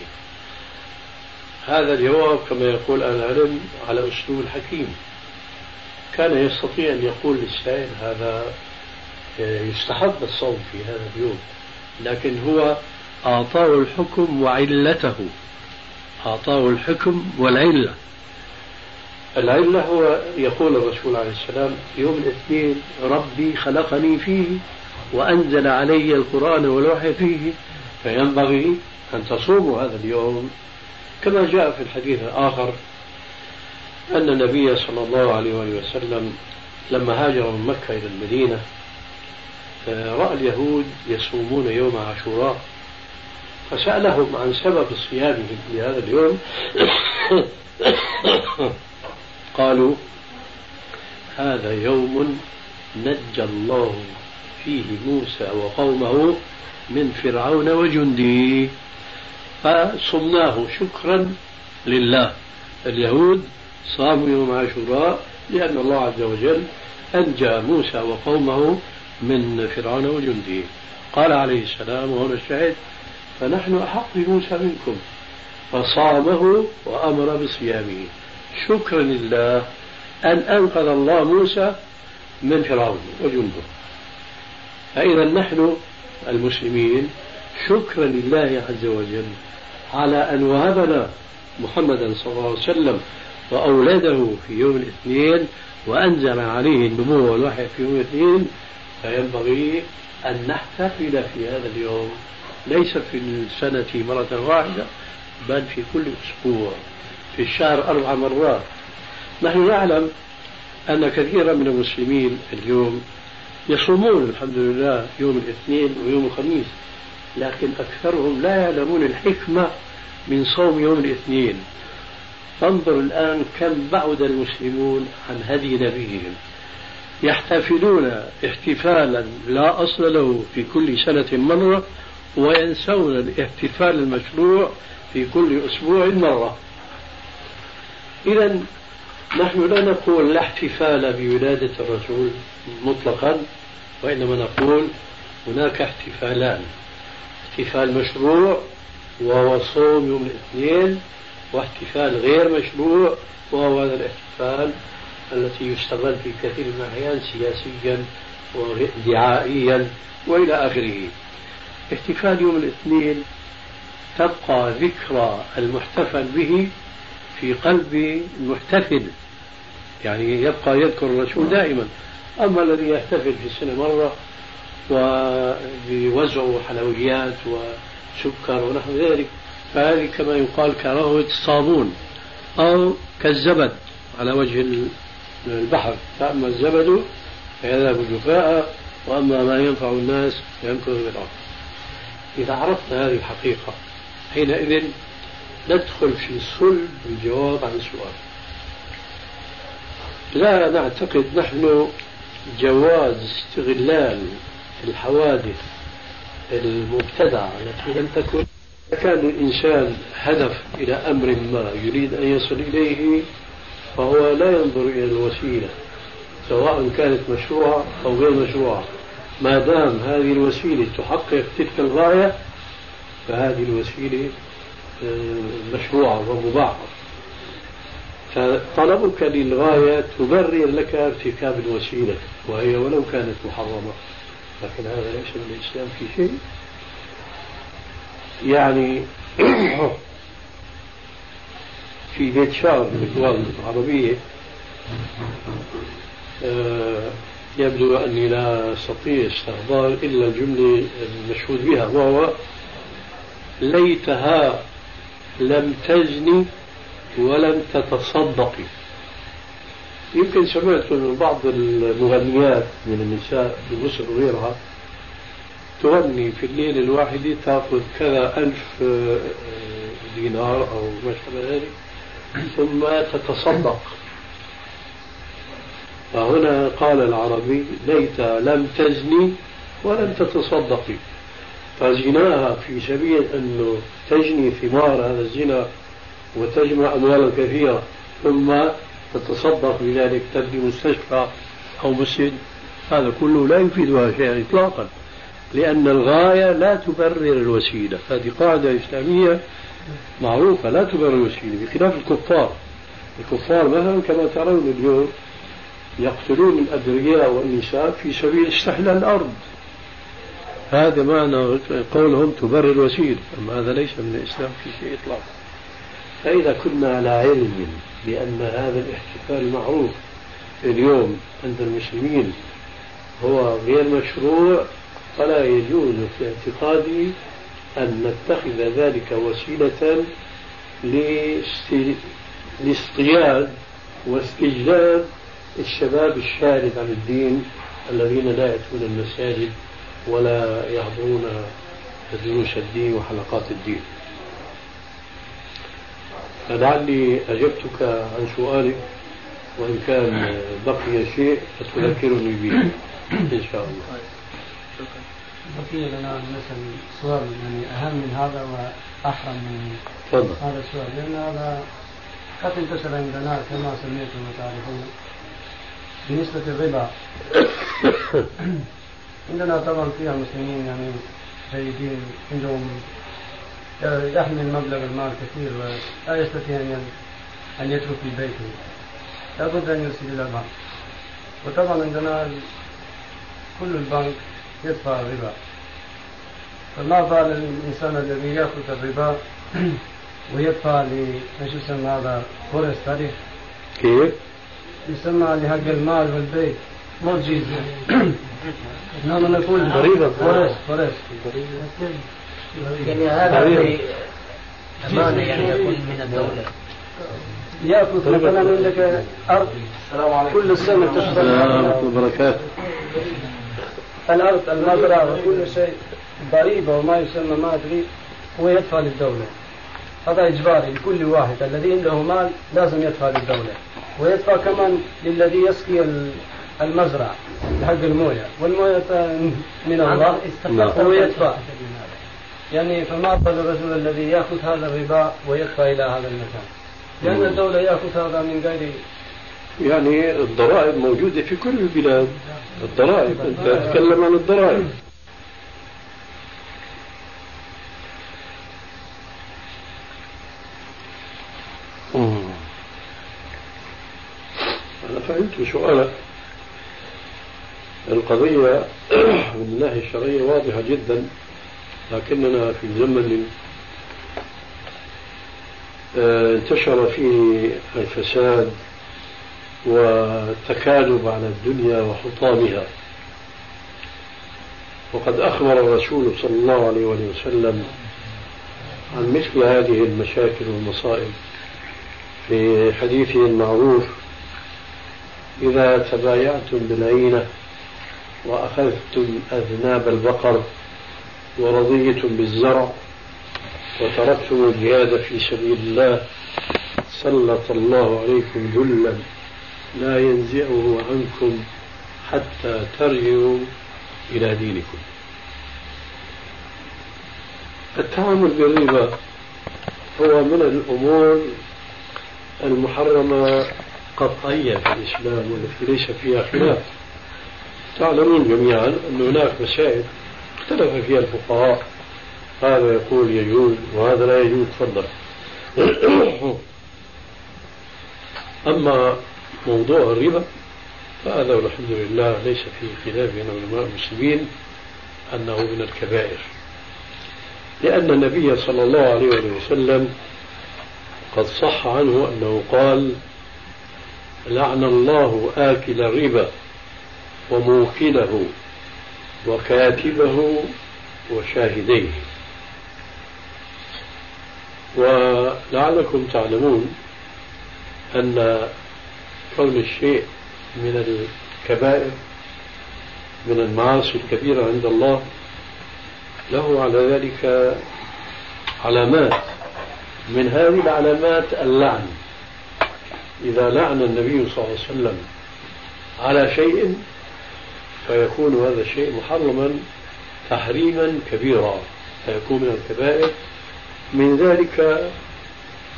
هذا الجواب كما يقول أهل العلم على أسلوب الحكيم. كان يستطيع أن يقول للسائل هذا يستحب الصوم في هذا اليوم لكن هو أعطاه الحكم وعلته. أعطاه الحكم والعلة. العلة هو يقول الرسول عليه السلام يوم الاثنين ربي خلقني فيه وأنزل علي القرآن والوحي فيه فينبغي أن تصوموا هذا اليوم كما جاء في الحديث الآخر أن النبي صلى الله عليه وسلم لما هاجر من مكة إلى المدينة رأى اليهود يصومون يوم عاشوراء فسألهم عن سبب صيامهم في هذا اليوم. [coughs] قالوا هذا يوم نجى الله فيه موسى وقومه من فرعون وجنده فصمناه شكرا لله. اليهود صاموا يوم عاشوراء لأن الله عز وجل أنجى موسى وقومه من فرعون وجنده قال عليه السلام وهنا الشاهد فنحن أحق بموسى منكم. فصامه وأمر بصيامه. شكرا لله أن أنقذ الله موسى من فرعون وجنده. فإذا نحن المسلمين شكرا لله عز وجل على أن وهبنا محمدا صلى الله عليه وسلم وأولاده في يوم الاثنين وأنزل عليه النبوة والوحي في يوم الاثنين فينبغي أن نحتفل في هذا اليوم ليس في السنة مرة واحدة بل في كل أسبوع في الشهر أربع مرات. نحن نعلم أن كثيرا من المسلمين اليوم يصومون الحمد لله يوم الاثنين ويوم الخميس لكن أكثرهم لا يعلمون الحكمة من صوم يوم الاثنين. فانظر الآن كم بعد المسلمون عن هدي نبيهم. يحتفلون احتفالا لا أصل له في كل سنة مرة وينسون الاحتفال المشروع في كل أسبوع مرة. إذا نحن لا نقول لا احتفال بولادة الرسول مطلقا. وإنما نقول هناك احتفالان. احتفال مشروع وهو صوم يوم الاثنين واحتفال غير مشروع وهو هذا الاحتفال التي يستغل في كثير من الأحيان سياسيا ودعائيا وإلى آخره. احتفال يوم الاثنين تبقى ذكرى المحتفل به في قلب المحتفل يعني يبقى يذكر الرسول دائما. أما الذي يحتفل في السنة مرة وبوزع حلويات وسكر ونحو ذلك فهذه كما يقال كراهة الصابون أو كالزبد على وجه البحر. فأما الزبد فيذهب جفاء وأما ما ينفع الناس يمكث بالأرض إذا عرفت هذه الحقيقة حينئذ ندخل في صلب الجواب عن السؤال لا نعتقد نحن جواز استغلال الحوادث المبتدعة التي لم تكن. كان الإنسان هدف إلى أمر ما يريد أن يصل إليه فهو لا ينظر إلى الوسيلة سواء كانت مشروعة أو غير مشروعة. ما دام هذه الوسيلة تحقق تلك الغاية فهذه الوسيلة آه، مشروعة ومباحة فطلبك للغاية تبرر لك ارتكاب الوسيلة وهي ولو كانت محرمة. لكن هذا ليس من الإسلام في شيء. يعني [clears throat] في بيت شعر من الدول العربية آه، يبدو أني لا أستطيع استحضار إلا الجملة المشهود بها وهو ليتها لم تزني ولم تتصدقي. يمكن سمعت من بعض المغنيات من النساء في مصر وغيرها تغني في الليلة الواحدة تأخذ كذا ألف آه، دينار أو ما شابه ذلك ثم تتصدق. فهنا قال العربي ليت لم تزني ولم تتصدقي. فزناها في سبيل أنه تجني ثمار هذا الزنا وتجمع أموالا كثيرة ثم تتصدق بذلك تبني مستشفى أو مسجد. هذا كله لا يفيدها شيئا إطلاقا لأن الغاية لا تبرر الوسيلة. هذه قاعدة إسلامية معروفة لا تبرر الوسيلة بخلاف الكفار. الكفار مثلا كما ترون اليوم يقتلون الأبرياء والنساء في سبيل استحلال الأرض. هذا معنى قولهم تبرر الوسيلة أما هذا ليس من الإسلام في شيء إطلاقا. فإذا كنا على علم بأن هذا الاحتفال المعروف اليوم عند المسلمين هو غير مشروع فلا يجوز في اعتقادي أن نتخذ ذلك وسيلة لاصطياد واستجلاب الشباب الشارد عن الدين الذين لا يأتون المساجد ولا يحضرون دروس الدين وحلقات الدين. فلعلي أجبتك عن سؤالك وإن كان بقي شيء فتذكرني به إن شاء الله. بقي لنا مثلا سؤال يعني أهم من هذا وأحرم من تفضل. هذا السؤال. لأن هذا قد انتشر عندنا كما سميتم وتعرفون. بالنسبة للربا [coughs] عندنا طبعا فيها مسلمين يعني جيدين عندهم يحمل مبلغ المال كثير ولا يستطيع أن أن يترك في بيته. لابد أن يرسل إلى البنك. وطبعا عندنا كل البنك يدفع الربا. فما بال الإنسان الذي يأخذ الربا [clears throat] ويدفع ل إيش يسمى هذا؟ فورست تعرف؟ كيف؟ يسمى لحق المال والبيت. مورجيز [clears throat] نعم نقول ضريبة فورست فورست يعني هذا في أمانة يعني يكون من الدولة. ياخذ مثلا عندك أرض. كل سنه تشتري ورحمة وبركاته. الأرض المزرعه وكل شيء ضريبة وما يسمى ما أدري هو يدفع للدوله هذا إجباري لكل واحد. الذي عنده مال لازم يدفع للدوله ويدفع كمان للذي يسقي المزرعة لحق الموية. والموية من الله. هو يدفع. يعني فما بال الرجل الذي يأخذ هذا الربا ويدفع إلى هذا المكان؟ لأن الدولة يأخذ هذا من غير يعني الضرائب موجودة في كل البلاد. الضرائب أنت تتكلم عن الضرائب. أنا فهمت سؤالك. القضية [clears throat] من الناحية الشرعية واضحة جدا. لكننا في زمن آه، انتشر فيه الفساد والتكالب على الدنيا وحطامها. وقد أخبر الرسول صلى الله عليه وسلم عن مثل هذه المشاكل والمصائب. في حديثه المعروف إذا تبايعتم بالعينة وأخذتم أذناب البقر ورضيتم بالزرع وتركتم الجهاد في سبيل الله سلط الله عليكم ذلا لا ينزعه عنكم حتى ترجعوا إلى دينكم. التعامل بالربا هو من الأمور المحرمة قطعيا في الإسلام والتي ليس فيها خلاف. تعلمون جميعا أن هناك مسائل اختلف فيها الفقهاء. هذا يقول يجوز وهذا لا يجوز. تفضل. [coughs] أما موضوع الربا فهذا والحمد لله ليس فيه خلاف بين علماء المسلمين أنه من الكبائر. لأن النبي صلى الله عليه وسلم قد صح عنه أنه قال لعن الله آكل الربا وموكله وكاتبه وشاهديه. ولعلكم تعلمون أن كون الشيء من الكبائر من المعاصي الكبيرة عند الله له على ذلك علامات. من هذه العلامات اللعن. إذا لعن النبي صلى الله عليه وسلم على شيء فيكون هذا الشيء محرما تحريما كبيرا فيكون من الكبائر من ذلك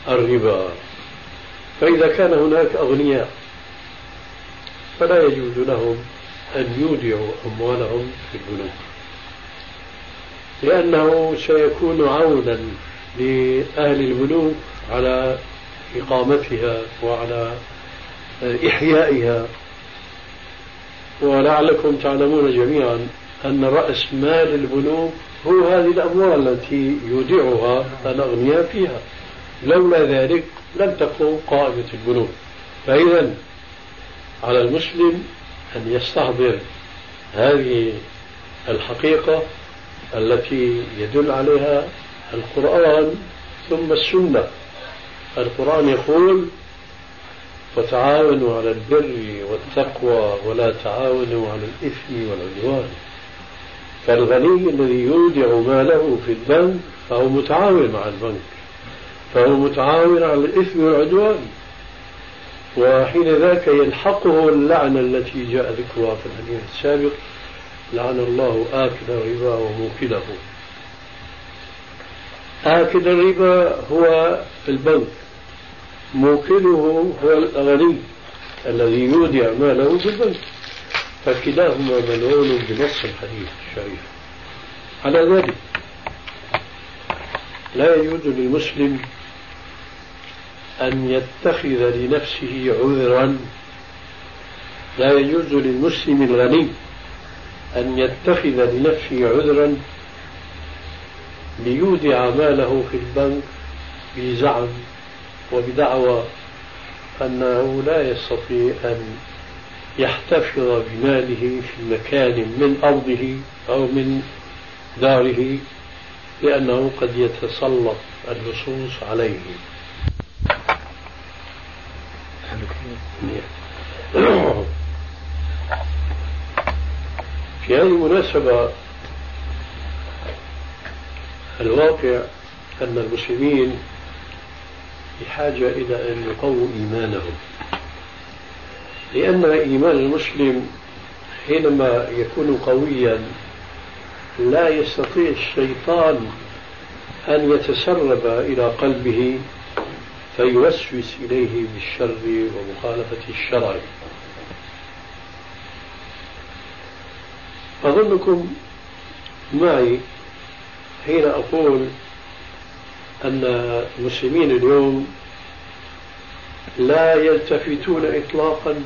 الربا. فإذا كان هناك أغنياء فلا يجوز لهم أن يودعوا أموالهم في البنوك لأنه سيكون عونا لأهل البنوك على إقامتها وعلى إحيائها. ولعلكم تعلمون جميعا أن رأس مال البنوك هو هذه الأموال التي يودعها الأغنياء فيها. لولا ذلك لم تقوم قائمة البنوك. فإذا على المسلم أن يستحضر هذه الحقيقة التي يدل عليها القرآن ثم السنة. القرآن يقول وتعاونوا على البر والتقوى ولا تعاونوا على الإثم والعدوان فالغني الذي يودع ماله في البنك فهو متعاون مع البنك فهو متعاون على الإثم والعدوان. وحين ذاك يلحقه اللعنة التي جاء ذكرها في الحديث السابق لعن الله آكل الربا وموكله. آكل الربا هو البنك. موكله هو الغني الذي يودع ماله في البنك فكلاهما ملعون بنص الحديث الشريف. على ذلك لا يجوز للمسلم أن يتخذ لنفسه عذرا. لا يجوز للمسلم الغني أن يتخذ لنفسه عذرا ليودع ماله في البنك بزعم وبدعوى أنه لا يستطيع أن يحتفظ بماله في مكان من أرضه أو من داره لأنه قد يتسلط اللصوص عليه. في هذه المناسبة الواقع أن المسلمين بحاجة إلى أن يقووا إيمانهم. لأن إيمان المسلم حينما يكون قويا لا يستطيع الشيطان أن يتسرب إلى قلبه فيوسوس إليه بالشر ومخالفة الشرع. أظنكم معي حين أقول أن المسلمين اليوم لا يلتفتون إطلاقا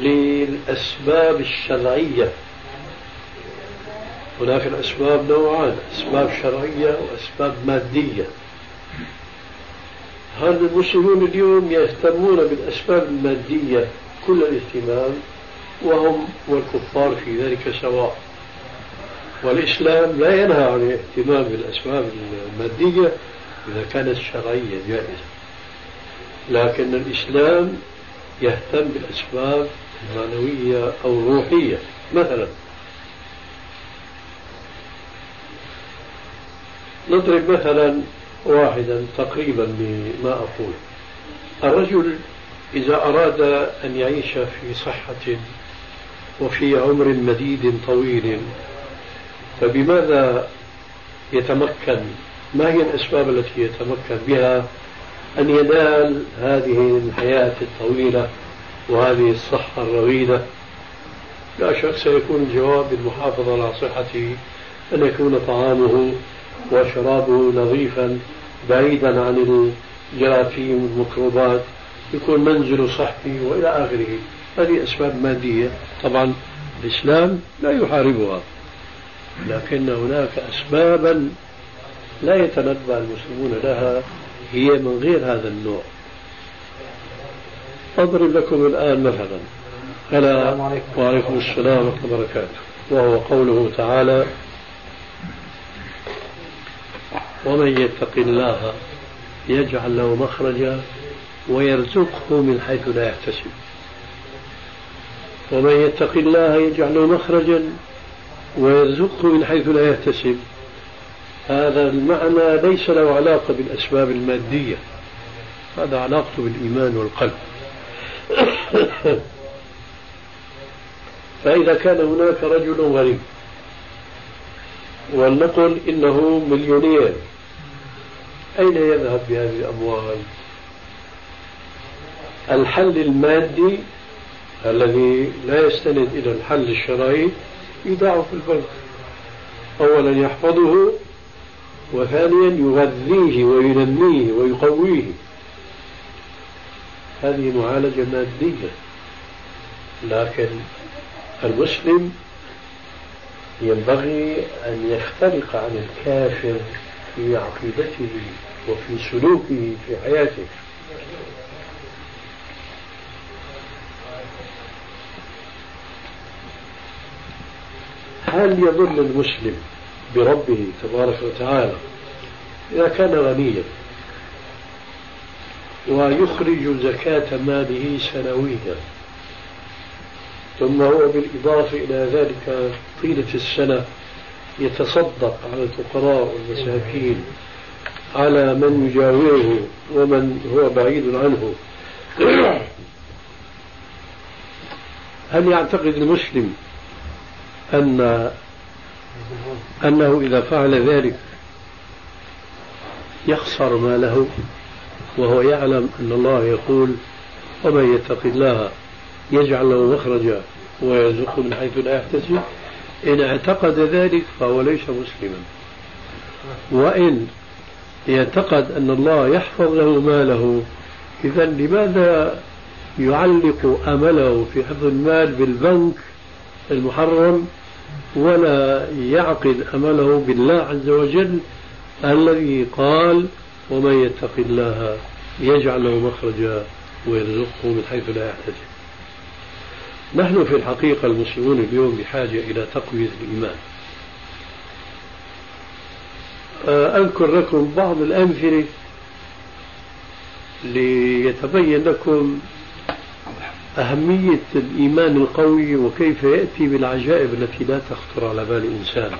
للأسباب الشرعية. هناك الأسباب نوعان أسباب شرعية وأسباب مادية. هل المسلمون اليوم يهتمون بالأسباب المادية كل الاهتمام؟ وهم والكفار في ذلك سواء. والإسلام لا ينهى عن الاهتمام بالأسباب المادية إذا كانت شرعية جائزة لكن الإسلام يهتم بالأسباب المعنوية أو الروحية مثلا. نضرب مثلا واحدا تقريبا لما أقول. الرجل إذا أراد أن يعيش في صحة وفي عمر مديد طويل فبماذا يتمكن؟ ما هي الأسباب التي يتمكن بها أن ينال هذه الحياة الطويلة وهذه الصحة الرويدة؟ لا شك سيكون الجواب بالمحافظة على صحته أن يكون طعامه وشرابه نظيفا بعيدا عن الجراثيم والميكروبات يكون منزله صحي وإلى آخره. هذه أسباب مادية. طبعا الإسلام لا يحاربها. لكن هناك اسبابا لا يتنبأ المسلمون لها هي من غير هذا النوع. أضرب لكم الآن مثلا. ألا وعليكم السلام ورحمة الله وبركاته. وهو قوله تعالى ومن يتق الله يجعل له مخرجا ويرزقه من حيث لا يحتسب. ومن يتق الله يجعل له مخرجا ويرزقه من حيث لا يحتسب. هذا المعنى ليس له علاقة بالأسباب المادية هذا علاقته بالإيمان والقلب. [coughs] فإذا كان هناك رجل غريب ولنقل إنه مليونير أين يذهب بهذه الأموال؟ الحل المادي الذي لا يستند إلى الحل الشرعي يودع في البنك أولا يحفظه وثانيا يغذيه وينميه ويقويه. هذه معالجة مادية. لكن المسلم ينبغي أن يختلق عن الكافر في عقيدته وفي سلوكه في حياته. هل يظن المسلم بربه تبارك وتعالى إذا كان غنيا ويخرج زكاة ماله سنويا ثم هو بالإضافة إلى ذلك طيلة السنة يتصدق على الفقراء والمساكين على من يجاوره ومن هو بعيد عنه. هل يعتقد المسلم أن أنه إذا فعل ذلك يخسر ماله وهو يعلم أن الله يقول ومن يتق الله يجعل له مخرجا ويرزقه من حيث لا يحتسب. إن اعتقد ذلك فهو ليس مسلما. وإن يعتقد أن الله يحفظ له ماله إذا لماذا يعلق أمله في حفظ المال بالبنك المحرم ولا يعقد أمله بالله عز وجل الذي قال ومن يتق الله يجعل له مخرجا ويرزقه من حيث لا يحتسب نحن في الحقيقة المسلمون اليوم بحاجة إلى تقوية الإيمان. أذكر لكم بعض الأمثلة ليتبين لكم أهمية الإيمان القوي وكيف يأتي بالعجائب التي لا تخطر على بال إنسان.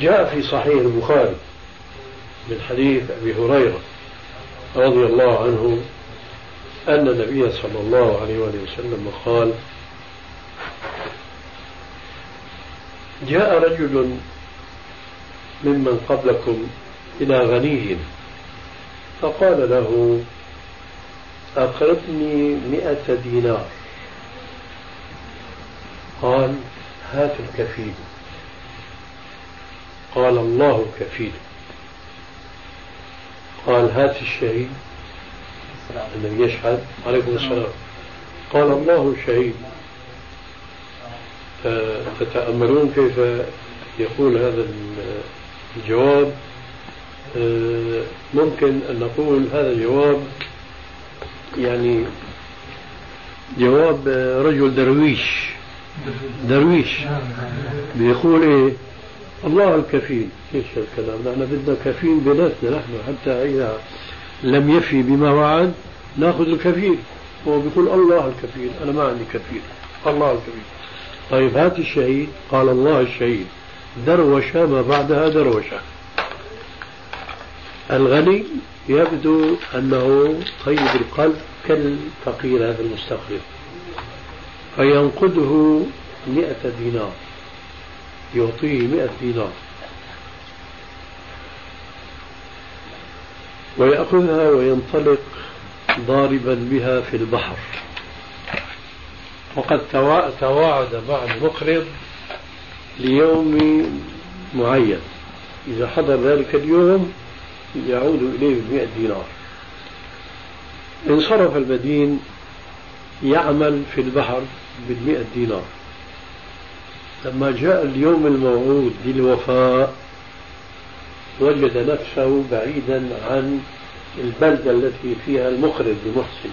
جاء في صحيح البخاري من حديث أبي هريرة رضي الله عنه أن النبي صلى الله عليه وسلم قال جاء رجل ممن قبلكم إلى غني فقال له أقرضني مئة دينار. قال هات الكفيل. قال الله كفيل. قال هات الشهيد. الذي يشهد. عليكم السلام. قال الله شهيد. فتتأملون كيف يقول هذا الجواب؟ آه، ممكن أن نقول هذا جواب يعني جواب رجل درويش. درويش. بيقول إيه؟ الله الكفيل إيش الكلام نحن بدنا كفيل بناتنا نحن. حتى إذا لم يفي بما وعد نأخذ الكفيل هو بيقول الله الكفيل أنا ما عندي كفيل الله الكفيل طيب هات الشهيد. قال الله الشهيد. دروش ما بعدها دروشة. الغني يبدو أنه طيب القلب كالفقير هذا المستقرض فينقده مئة دينار. يعطيه مئة دينار. ويأخذها وينطلق ضاربا بها في البحر. وقد تواعد مع المقرض ليوم معين. إذا حضر ذلك اليوم يعود إليه بمئة دينار. انصرف المدين يعمل في البحر بالمئة دينار. لما جاء اليوم الموعود للوفاء وجد نفسه بعيدا عن البلدة التي فيها المقرض المحسن.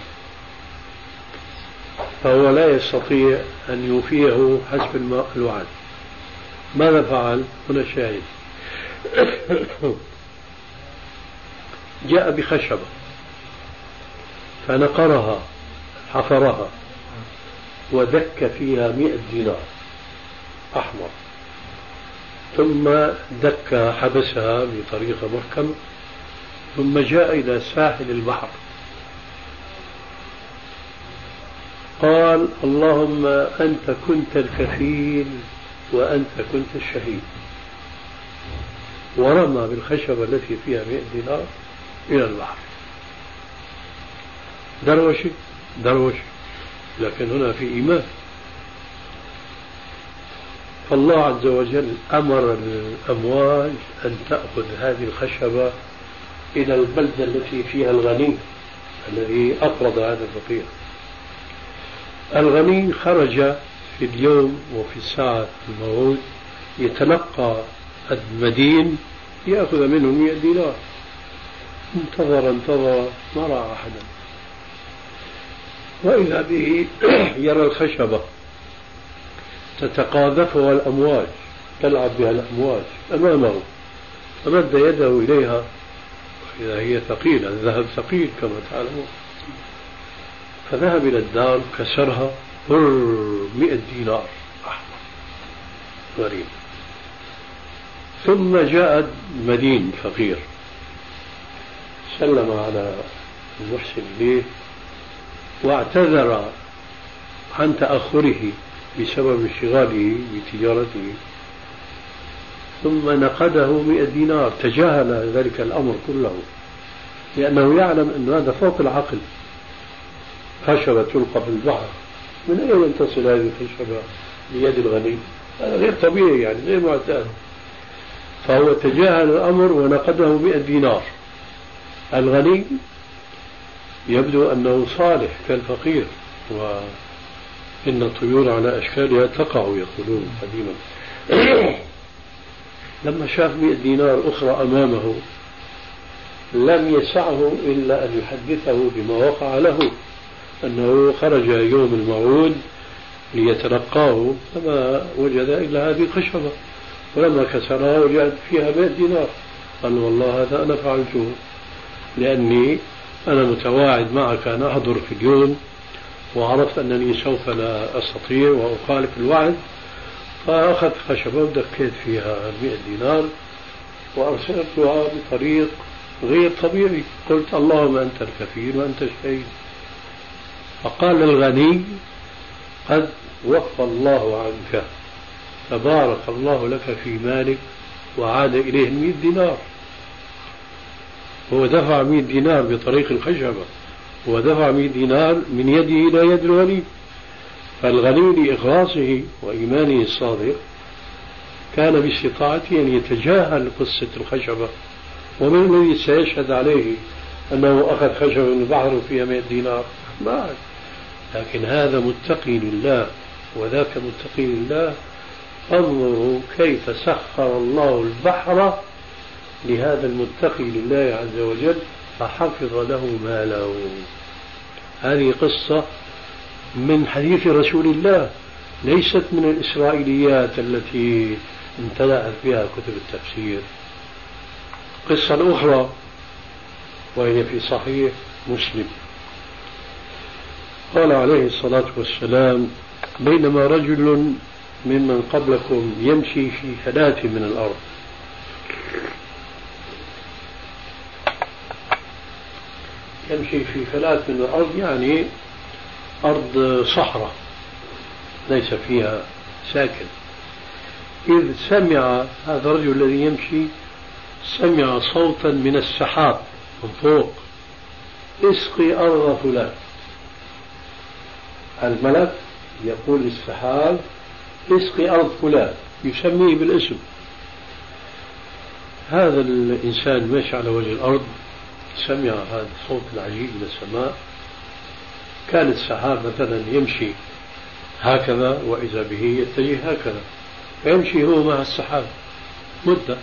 فهو لا يستطيع أن يوفيه حسب الوعد. ماذا فعل؟ هنا الشاهد جاء بخشبة فنقرها حفرها ودك فيها مئة دينار أحمر. ثم دك حبسها بطريقة محكمة ثم جاء إلى ساحل البحر. قال اللهم أنت كنت الكفيل وأنت كنت الشهيد. ورمى بالخشبة التي فيها مئة دينار. إلى البحر دروشة دروشة لكن هنا في إيمان. فالله عز وجل أمر الأمواج أن تأخذ هذه الخشبة إلى البلدة التي فيها الغني الذي أقرض هذا الفقير. الغني خرج في اليوم وفي الساعة الموعود يتلقى المدين يأخذ منه 100 دينار. انتظر انتظر ما رأى أحدا. وإذا به [clears throat] يرى الخشبة تتقاذفها الأمواج تلعب بها الأمواج أمامه فمد يده إليها إذا هي ثقيلة الذهب ثقيل كما تعلمون. فذهب إلى الدار كسرها مئة دينار أحمر غريب. ثم جاء مدين فقير. سلم على المحسن إليه واعتذر عن تأخره بسبب انشغاله بتجارته ثم نقده مئة دينار تجاهل ذلك الأمر كله لأنه يعلم أن هذا فوق العقل. خشبة تلقى في البحر. من أين تصل هذه الخشبة؟ بيد الغني. هذا غير طبيعي يعني غير معتاد. فهو تجاهل الأمر ونقده مئة دينار. الغني يبدو أنه صالح كالفقير وإن الطيور على أشكالها تقع يقولون قديما. [coughs] لما شاف مئة دينار أخرى أمامه لم يسعه إلا أن يحدثه بما وقع له أنه خرج يوم الموعود ليتلقاه فما وجد إلا هذه الخشبة ولما كسرها وجد فيها 100 دينار قال والله هذا أنا فعلته. لأني أنا متواعد معك أن أحضر في اليوم وعرفت أنني سوف لا أستطيع وأخالف الوعد فأخذت خشبة ودكيت فيها 100 دينار وأرسلتها بطريق غير طبيعي. قلت اللهم أنت الكفيل وأنت الشهيد. فقال الغني قد وفى الله عنك فبارك الله لك في مالك وعاد إليه المئة دينار. هو دفع 100 دينار بطريق الخشبة ودفع 100 دينار من يده إلى يد الغني فالغني لإخلاصه وإيمانه الصادق كان باستطاعته أن يتجاهل قصة الخشبة. ومن الذي سيشهد عليه أنه أخذ خشبة من البحر وفيها 100 دينار؟ ما لكن هذا متقي لله وذاك متقي لله. انظروا كيف سخر الله البحر لهذا المتقي لله عز وجل فحفظ له ماله هذه قصة من حديث رسول الله ليست من الإسرائيليات التي امتلأت بها كتب التفسير. قصة أخرى وهي في صحيح مسلم. قال عليه الصلاة والسلام بينما رجل ممن قبلكم يمشي في فلاة من الأرض يمشي في فلاة من الأرض يعني أرض صحراء ليس فيها ساكن. إذ سمع هذا الرجل الذي يمشي سمع صوتا من السحاب من فوق اسقي أرض فلان. الملك يقول للسحاب اسقي أرض فلان. يسميه بالاسم. هذا الإنسان ماشي على وجه الأرض سمع هذا الصوت العجيب من السماء. كان السحاب مثلا يمشي هكذا وإذا به يتجه هكذا فيمشي هو مع السحاب مدة.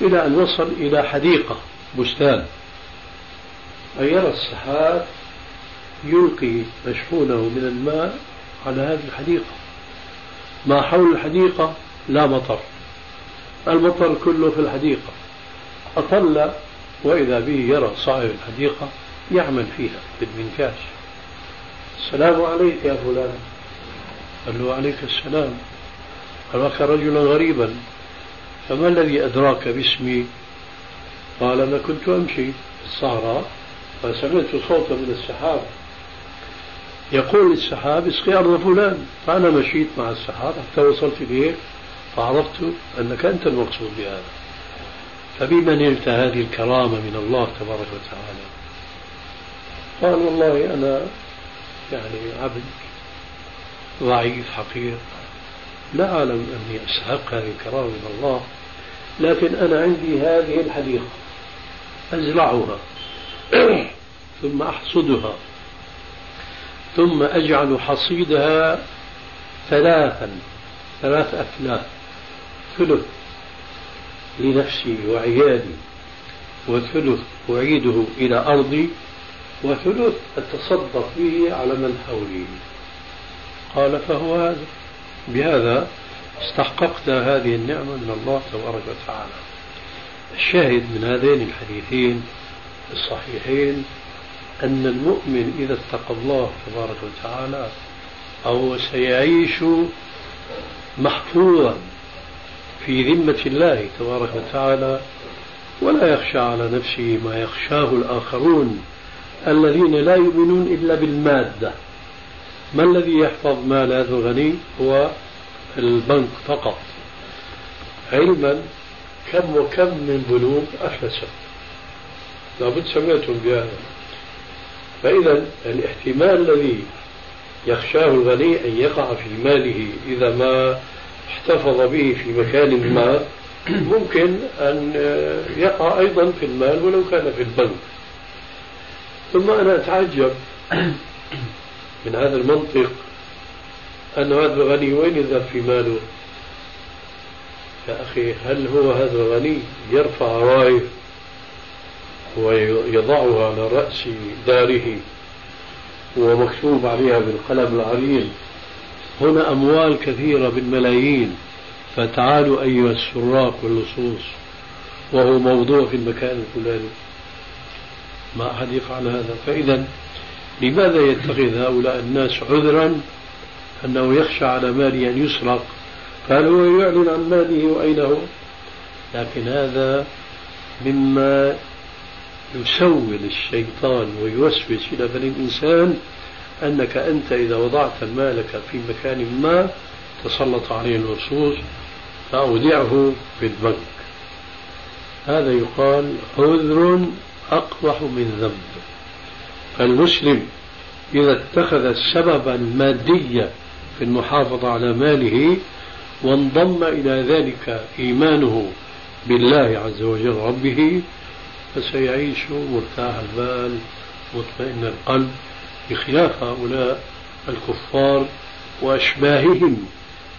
إلى أن وصل إلى حديقة بستان. فيرى السحاب يلقي مشحونه من الماء على هذه الحديقة. ما حول الحديقة؟ لا مطر. المطر كله في الحديقة. أطل وإذا به يرى صاحب الحديقة يعمل فيها بالمنكاش السلام عليك يا فلان. قال له عليك السلام. أراك رجلا غريبا فما الذي أدراك باسمي؟ قال أنا كنت أمشي في الصحراء فسمعت صوتا من السحاب. يقول للسحاب اسقي أرض فلان. فأنا مشيت مع السحاب حتى وصلت إليه فعرفت أنك أنت المقصود بهذا. فبما نلت هذه الكرامة من الله تبارك وتعالى؟ قال والله أنا يعني عبد ضعيف حقير لا أعلم أني أستحق هذه الكرامة من الله لكن أنا عندي هذه الحديقة أزرعها [clears throat] ثم أحصدها ثم أجعل حصيدها ثلاثا ثلاث أفلاس ثلث. لنفسي وعيالي وثلث أعيده إلى أرضي وثلث أتصدق به على من حولي. قال فهو هذا. بهذا استحققت هذه النعمة من الله تبارك وتعالى. الشاهد من هذين الحديثين الصحيحين أن المؤمن إذا اتقى الله تبارك وتعالى أو سيعيش محفوظا في ذمة الله تبارك وتعالى ولا يخشى على نفسه ما يخشاه الآخرون الذين لا يؤمنون إلا بالمادة. ما الذي يحفظ مال هذا الغني؟ هو البنك فقط. علما كم وكم من بنوك أفلست لابد سمعتم بهذا. فإذا الاحتمال الذي يخشاه الغني أن يقع في ماله إذا ما احتفظ به في مكان ما ممكن أن يقع أيضا في المال ولو كان في البنك. ثم أنا أتعجب من هذا المنطق أن هذا الغني وين يذهب في ماله؟ يا أخي هل هو هذا الغني يرفع رايف ويضعها على رأس داره ومكتوب عليها بالقلم العريض هنا أموال كثيرة بالملايين فتعالوا أيها السراق واللصوص وهو موضوع في المكان الفلاني. ما أحد يفعل هذا. فإذا لماذا يتخذ هؤلاء الناس عذرا؟ أنه يخشى على ماله أن يسرق. فهل هو يعلن عن ماله وأين هو؟ لكن هذا مما يسول الشيطان ويوسوس إلى بني الإنسان أنك أنت إذا وضعت مالك في مكان ما تسلط عليه اللصوص فأودعه في البنك. هذا يقال عذر أقبح من ذنب. فالمسلم إذا اتخذ السبب المادي في المحافظة على ماله وانضم إلى ذلك إيمانه بالله عز وجل ربه فسيعيش مرتاح البال مطمئن القلب. بخلاف هؤلاء الكفار وأشباههم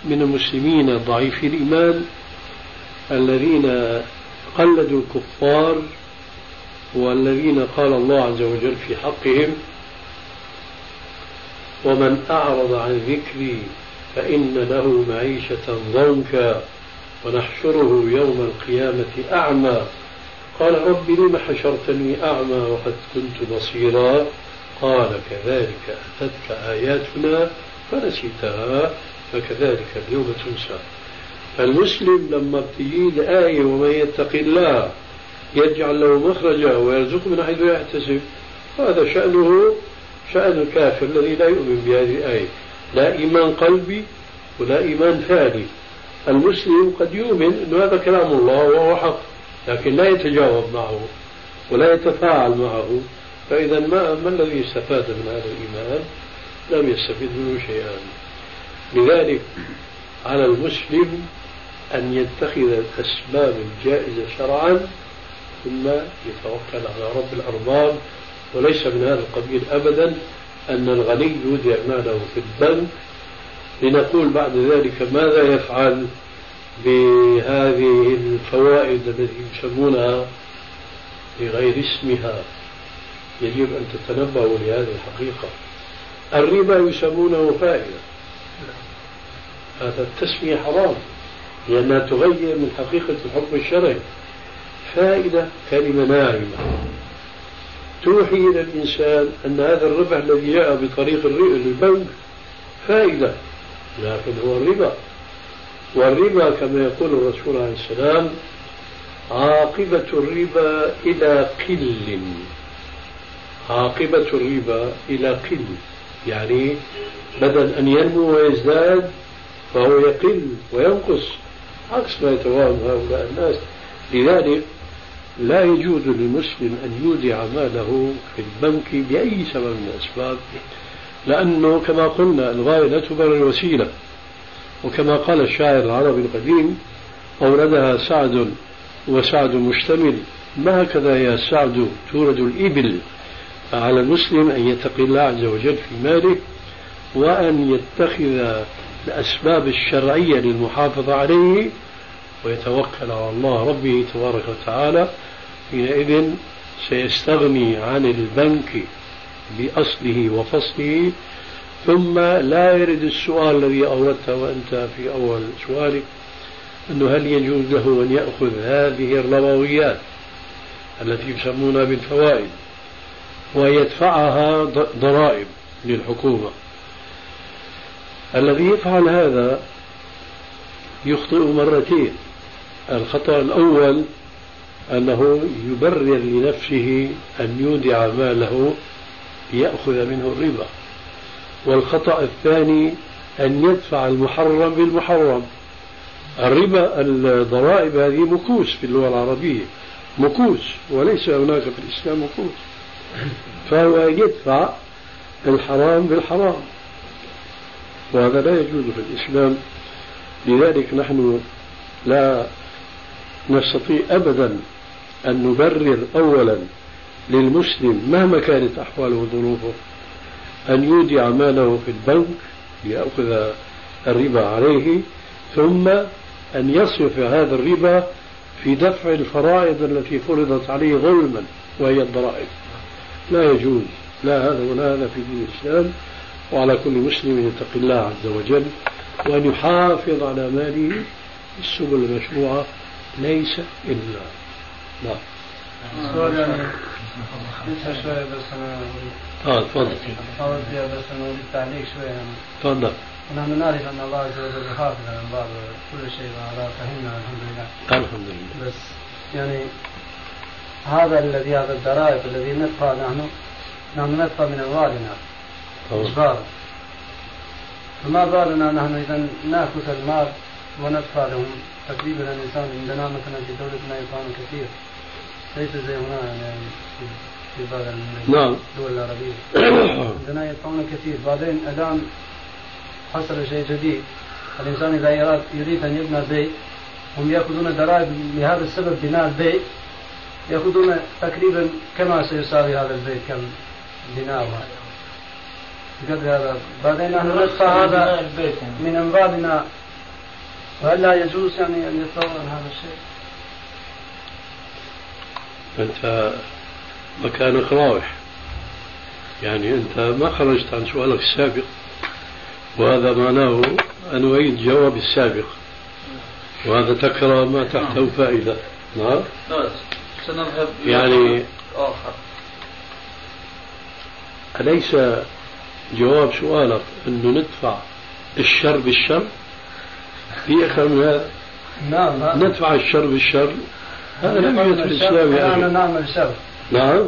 من المسلمين ضعيفي الإيمان الذين قلدوا الكفار والذين قال الله عز وجل في حقهم ومن أعرض عن ذكري فإن له معيشة ضنكا ونحشره يوم القيامة أعمى قال رب لم حشرتني أعمى وقد كنت بصيرا قال كذلك أتتك آياتنا فنسيتها فكذلك اليوم تنسى. فالمسلم لما بتجي الآية ومن يتق الله يجعل له مخرجا ويرزقه من حيث يحتسب هذا شأنه شأن الكافر الذي لا يؤمن بهذه الآية. لا إيمان قلبي ولا إيمان فعلي. المسلم قد يؤمن أن هذا كلام الله وهو حق لكن لا يتجاوب معه ولا يتفاعل معه. فإذا ما, ما الذي استفاد من هذا الإيمان؟ لم يستفد منه شيئا. لذلك على المسلم أن يتخذ الأسباب الجائزة شرعا ثم يتوكل على رب الأرباب وليس من هذا القبيل أبدا أن الغني يودع ماله في البنك لنقول بعد ذلك ماذا يفعل بهذه الفوائد التي يسمونها بغير اسمها؟ يجب أن تتنبهوا لهذه الحقيقة. الربا يسمونه فائدة. هذا التسمية حرام لأنها تغير من حقيقة الحكم الشرعي. فائدة كلمة ناعمة. توحي إلى الإنسان أن هذا الربح الذي جاء بطريق البنك فائدة لكن هو الربا. والربا كما يقول الرسول عليه السلام عاقبة الربا إلى قل. عاقبة الربا إلى قل يعني بدل أن ينمو ويزداد فهو يقل وينقص عكس ما يتوهم هؤلاء الناس. لذلك لا يجوز للمسلم أن يودع ماله في البنك بأي سبب من الأسباب لأنه كما قلنا الغاية لا تبرر الوسيلة. وكما قال الشاعر العربي القديم أوردها سعد وسعد مشتمل ما هكذا يا سعد تورد الإبل؟ فعلى المسلم أن يتقي الله عز وجل في ماله وأن يتخذ الأسباب الشرعية للمحافظة عليه ويتوكل على الله ربه تبارك وتعالى. حينئذ سيستغني عن البنك بأصله وفصله ثم لا يرد السؤال الذي أوردته وأنت في أول سؤالك أنه هل يجوز له أن يأخذ هذه الربويات التي يسمونها بالفوائد؟ ويدفعها ضرائب للحكومة. الذي يفعل هذا يخطئ مرتين. الخطأ الأول أنه يبرر لنفسه أن يودع ماله يأخذ منه الربا. والخطأ الثاني أن يدفع المحرم بالمحرم. الربا الضرائب هذه مكوس في اللغة العربية مكوس وليس هناك في الإسلام مكوس. فهو يدفع الحرام بالحرام. وهذا لا يجوز في الإسلام. لذلك نحن لا نستطيع أبدا أن نبرر أولا للمسلم مهما كانت أحواله وظروفه أن يودع ماله في البنك ليأخذ الربا عليه ثم أن يصرف هذا الربا في دفع الفرائض التي فرضت عليه ظلما وهي الضرائب. لا يجوز لا هذا ولا هذا في دين الإسلام وعلى كل مسلم يتقي الله عز وجل وأن يحافظ على ماله بالسبل المشروعة ليس إلا نعم سؤال يعني لسه شوية بس أنا آه تفضل. حاولت بس أنا أريد تعليق شوية يعني تفضل. ونحن نعرف أن الله عز وجل يحافظ على بعض كل شيء وعلى فهمنا الحمد لله. الحمد لله. بس يعني هذا الذي هذا الضرائب الذي ندفع نحن نحن ندفع من أموالنا. إجبارا فما بالنا نحن إذا نأخذ المال وندفع لهم؟ تقريبا الإنسان عندنا مثلا في دولتنا يدفعون كثير. ليس زي هنا يعني في بعض نعم. الدول العربية. [coughs] عندنا يدفعون كثير. بعدين الآن حصل شيء جديد. الإنسان إذا يراد يريد أن يبنى بيت هم يأخذون ضرائب لهذا السبب بناء البيت. يأخذون تقريبا كما سيساوي هذا البيت كم بناؤها بقدر هذا. بعدين نحن ندفع هذا من أموالنا. فهل لا يجوز يعني أن يتصور هذا الشيء؟ أنت مكانك راوح يعني أنت ما خرجت عن سؤالك السابق وهذا معناه أن أعيد جواب السابق. وهذا تكرر ما تحته فائدة. نعم. سنذهب يعني آخر. أليس جواب سؤالك أنه ندفع الشر بالشر؟ في أكثر من هذا. نعم ندفع الشر بالشر؟ هذا لم يوجد في الإسلام يا نحن أخي نعمل شر نعم.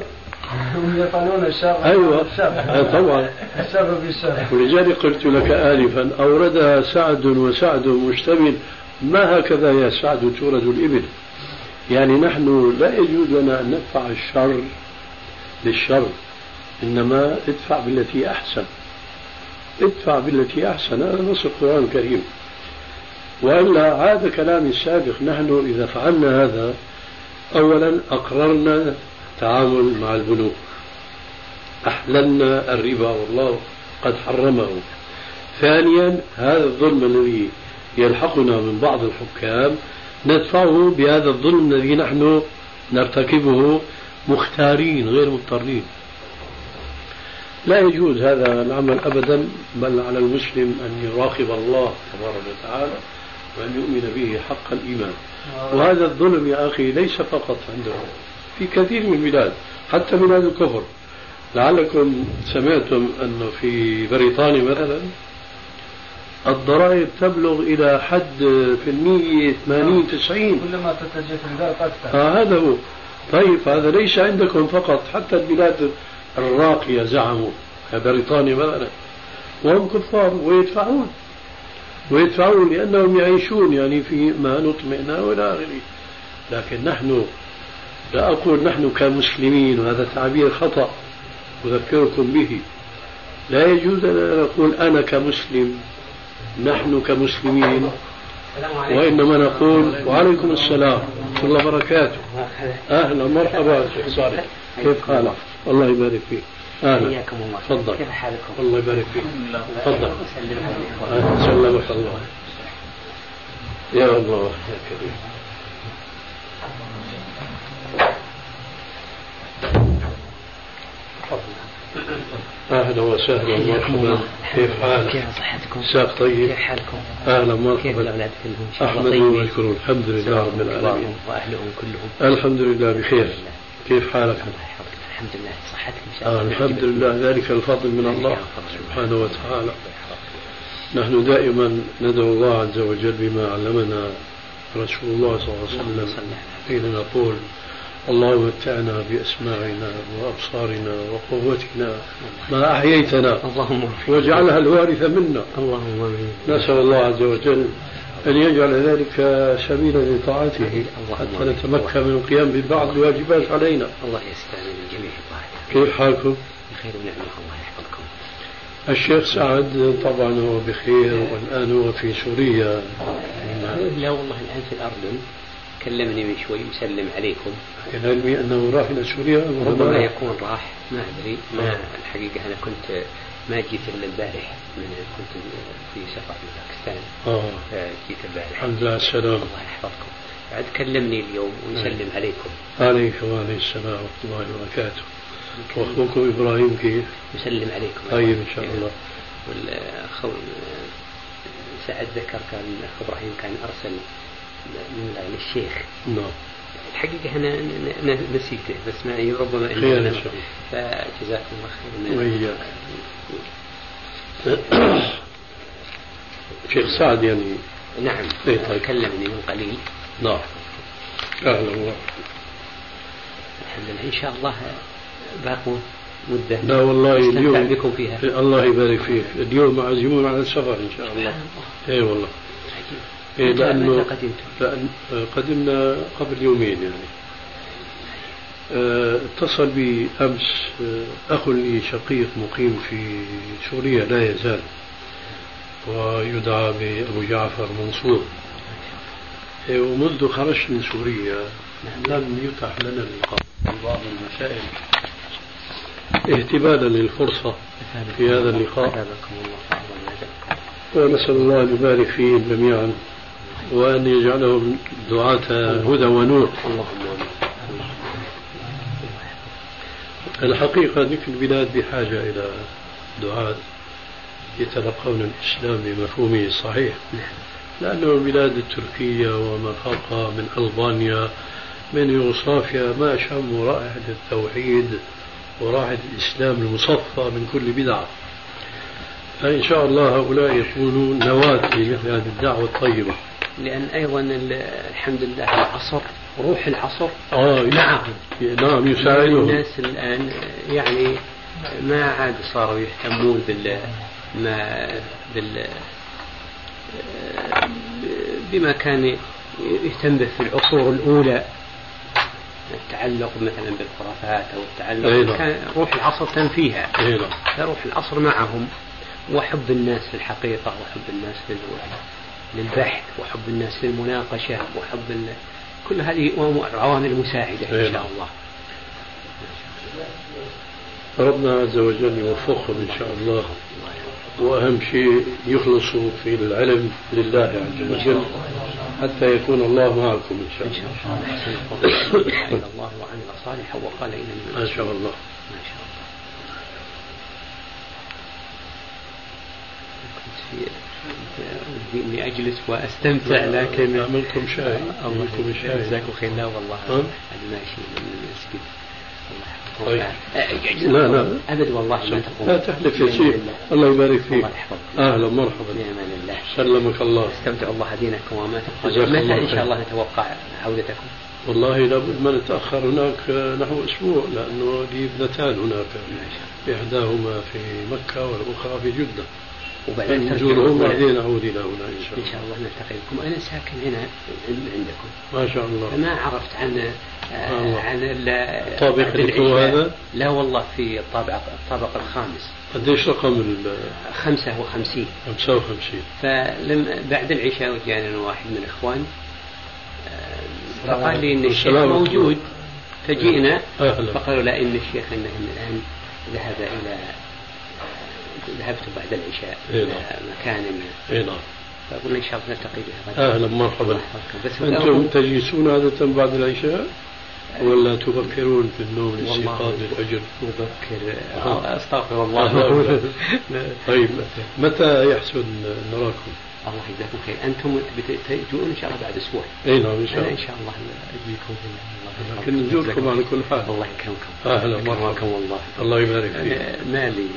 هم يفعلون الشر أيوة. الشر آه، طبعا. الشر بالشر ولذلك قلت لك آنفا أوردها سعد وسعد مشتمل ما هكذا يا سعد تورد الإبل؟ يعني نحن لا يجوز لنا أن ندفع الشر بالشر إنما ادفع بالتي أحسن. ادفع بالتي أحسن هذا نص القرآن الكريم. وإلا عاد كلامي السابق نحن إذا فعلنا هذا أولا أقررنا التعامل مع البنوك. أحللنا الربا والله قد حرمه. ثانيا هذا الظلم الذي يلحقنا من بعض الحكام ندفعه بهذا الظلم الذي نحن نرتكبه مختارين غير مضطرين. لا يجوز هذا العمل ابدا بل على المسلم أن يراقب الله تبارك وتعالى وأن يؤمن به حق الإيمان. وهذا الظلم يا أخي ليس فقط عندهم في كثير من البلاد حتى بلاد الكفر. لعلكم سمعتم أنه في بريطانيا مثلا الضرائب تبلغ إلى حد في المية 80 90 كلما تتجه في الغرب أكثر آه هذا هو. طيب هذا ليس عندكم فقط حتى البلاد الراقية زعموا. بريطانيا مثلا وهم كفار ويدفعون. ويدفعون لأنهم يعيشون يعني في ما نطمئنا وإلى آخره لكن نحن لا أقول نحن كمسلمين وهذا تعبير خطأ. أذكركم به. لا يجوز أن نقول أنا كمسلم. نحن كمسلمين وإنما نقول وعليكم السلام ورحمة الله وبركاته. أهلا مرحبا شيخ صالح. كيف حالك؟ الله يبارك فيك. أهلا. حياكم الله. تفضل. كيف حالكم؟ الله يبارك فيك. تفضل. سلمك الله. يا الله يا كريم. أهلا وسهلا ومرحبا. كيف حالك؟ كيف صحتكم؟ ساق طيب؟ كيف حالكم؟ أهلا كيف مرحبا كلهم؟ إن شاء الله احمد؟ واشكره الحمد لله رب العالمين. وأهلهم كلهم. الحمد لله بخير. كيف حالك؟ الله يحفظك. الحمد لله. صحتك إن شاء الله آه الحمد لله. ذلك الفضل من الله سبحانه وتعالى. نحن دائما ندعو الله عز وجل بما علمنا. رسول الله صلى الله عليه وسلم حين نقول اللهم متعنا بأسماعنا وأبصارنا وقوتنا ما أحييتنا اللهم واجعلها الوارث منا. اللهم آمين. نسأل الله عز وجل أن يجعل ذلك سبيلا لطاعته حتى نتمكن من القيام ببعض الواجبات علينا. الله يستعمل الجميع كيف حالكم؟ بخير ونعمه الله يحفظكم. الشيخ سعد طبعا هو بخير والآن هو في سوريا. لا والله الآن في الأردن. كلمني من شوي مسلم عليكم. علمي أنه راح إلى سوريا ربما يكون راح ما أدري. ما الحقيقة أنا كنت ما جيت إلا البارح من كنت في سفر في باكستان. آه. جيت البارح. الحمد لله السلام. الله يحفظكم. بعد كلمني اليوم ويسلم عليكم. عليك وعليه السلام ورحمة الله وبركاته. وأخوكم إبراهيم كيف؟ يسلم عليكم. طيب إن شاء الله. والأخ سعد ذكر كان الأخ إبراهيم كان أرسل من للشيخ نعم. الحقيقة أنا أنا نسيته بس ما ربما خير إن شاء الله. فجزاكم الله خير. وإياك. [coughs] شيخ سعد يعني. نعم. إيه طيب. كلمني من قليل. نعم. أهلا وسهلا الحمد لله. إن شاء الله باقوا مدة. لا والله اليوم بكم فيها. الله يبارك فيك. اليوم معزومون على السفر إن شاء الله. إي والله. إيه لأنه قدمتم؟ لأن قدمنا قبل يومين يعني. آه، اتصل بي أمس آه، أخ لي شقيق مقيم في سوريا لا يزال. ويدعى بأبو جعفر منصور. إيه، ومنذ خرجت من سوريا لم يتح لنا اللقاء. في بعض المسائل. اهتبالا للفرصة في هذا اللقاء. ونسأل الله أن يبارك فيهم جميعا. وأن يجعلهم دعاة هدى ونور. الحقيقة ذيك البلاد بحاجة إلى دعاة يتلقون الإسلام بمفهومه الصحيح. لأنه البلاد التركية وما فوقها من ألبانيا من يوغوسلافيا ما شموا رائحة التوحيد ورائحة الإسلام المصفى من كل بدعة. فإن شاء الله هؤلاء يكونوا نواة لمثل هذه الدعوة الطيبة. لأن أيضا الحمد لله العصر روح العصر. آه معهم نعم. يساعدهم الناس الآن يعني ما عاد صاروا يهتمون بال ما بال بما كان يهتم به في العصور الأولى. التعلق مثلا بالخرافات أو التعلق أي نعم. كان روح العصر تنفيها إيه نعم. فروح العصر معهم. وحب الناس في الحقيقة وحب الناس لل- للبحث وحب الناس للمناقشة وحب ال... كل هذه عوامل مساعدة إن. شاء الله. ربنا عز وجل يوفقهم إن شاء الله. وأهم شيء يخلصوا في العلم لله عز وجل حتى يكون الله معكم إن شاء إن شاء الله. الله الله وعمل صالحا وقال إنني ما شاء الله. ما شاء الله كنت في ودي اني اجلس وأستمتع لكن أعملكم شاي. الله أعملكم شاي. جزاكم خير. لا والله؟ هذا ماشي من المسجد. الله. طيب. لا، لا. أبد والله ما تقوم لا تحلف يا شيخ. الله. يبارك فيك. الله يحفظك. أهلا مرحبا بأمان الله. سلمك الله. استمتع الله دينكم وما جزاك متى إن. شاء الله نتوقع عودتكم؟ والله لابد ما نتأخر هناك نحو أسبوع لأنه لي ابنتان هناك. إحداهما في مكة والأخرى في جدة. وبعدين نزورهم ترجعون بعدين أعود إلى هنا إن شاء إن شاء الله الله نلتقي بكم. أنا ساكن هنا عند- عندكم. ما شاء الله. فما عرفت عن آه، الله. عن ال- الطابق العشاء. هذا؟ لا والله في الطابق الطابق الخامس. قديش رقم ال؟ 55 55 فلم بعد العشاء وجانا واحد من الاخوان آه، فقال لي إن الشيخ موجود. فجئنا. فقالوا لا إن الشيخ إنه الآن ذهب إلى ذهبت بعد العشاء إلى نعم. مكان إي نعم. فقلنا إن شاء الله نلتقي به غدا أهلا مرحبا. الله. بس أنتم تجلسون عادة بعد العشاء؟ ولا تبكرون في النوم والله. الاستيقاظ للفجر؟ مبكر آه. أستغفر الله. الله [laughs] طيب متى يحسن نراكم؟ الله يجزاكم خير. أنتم تجون إن شاء الله بعد أسبوع. إي نعم إن شاء أنا إن الله شاء الله اجيكم في الله لكن نزوركم على كل حال. الله يكرمكم. أهلا مرحبا. الله. يبارك فيك. مالي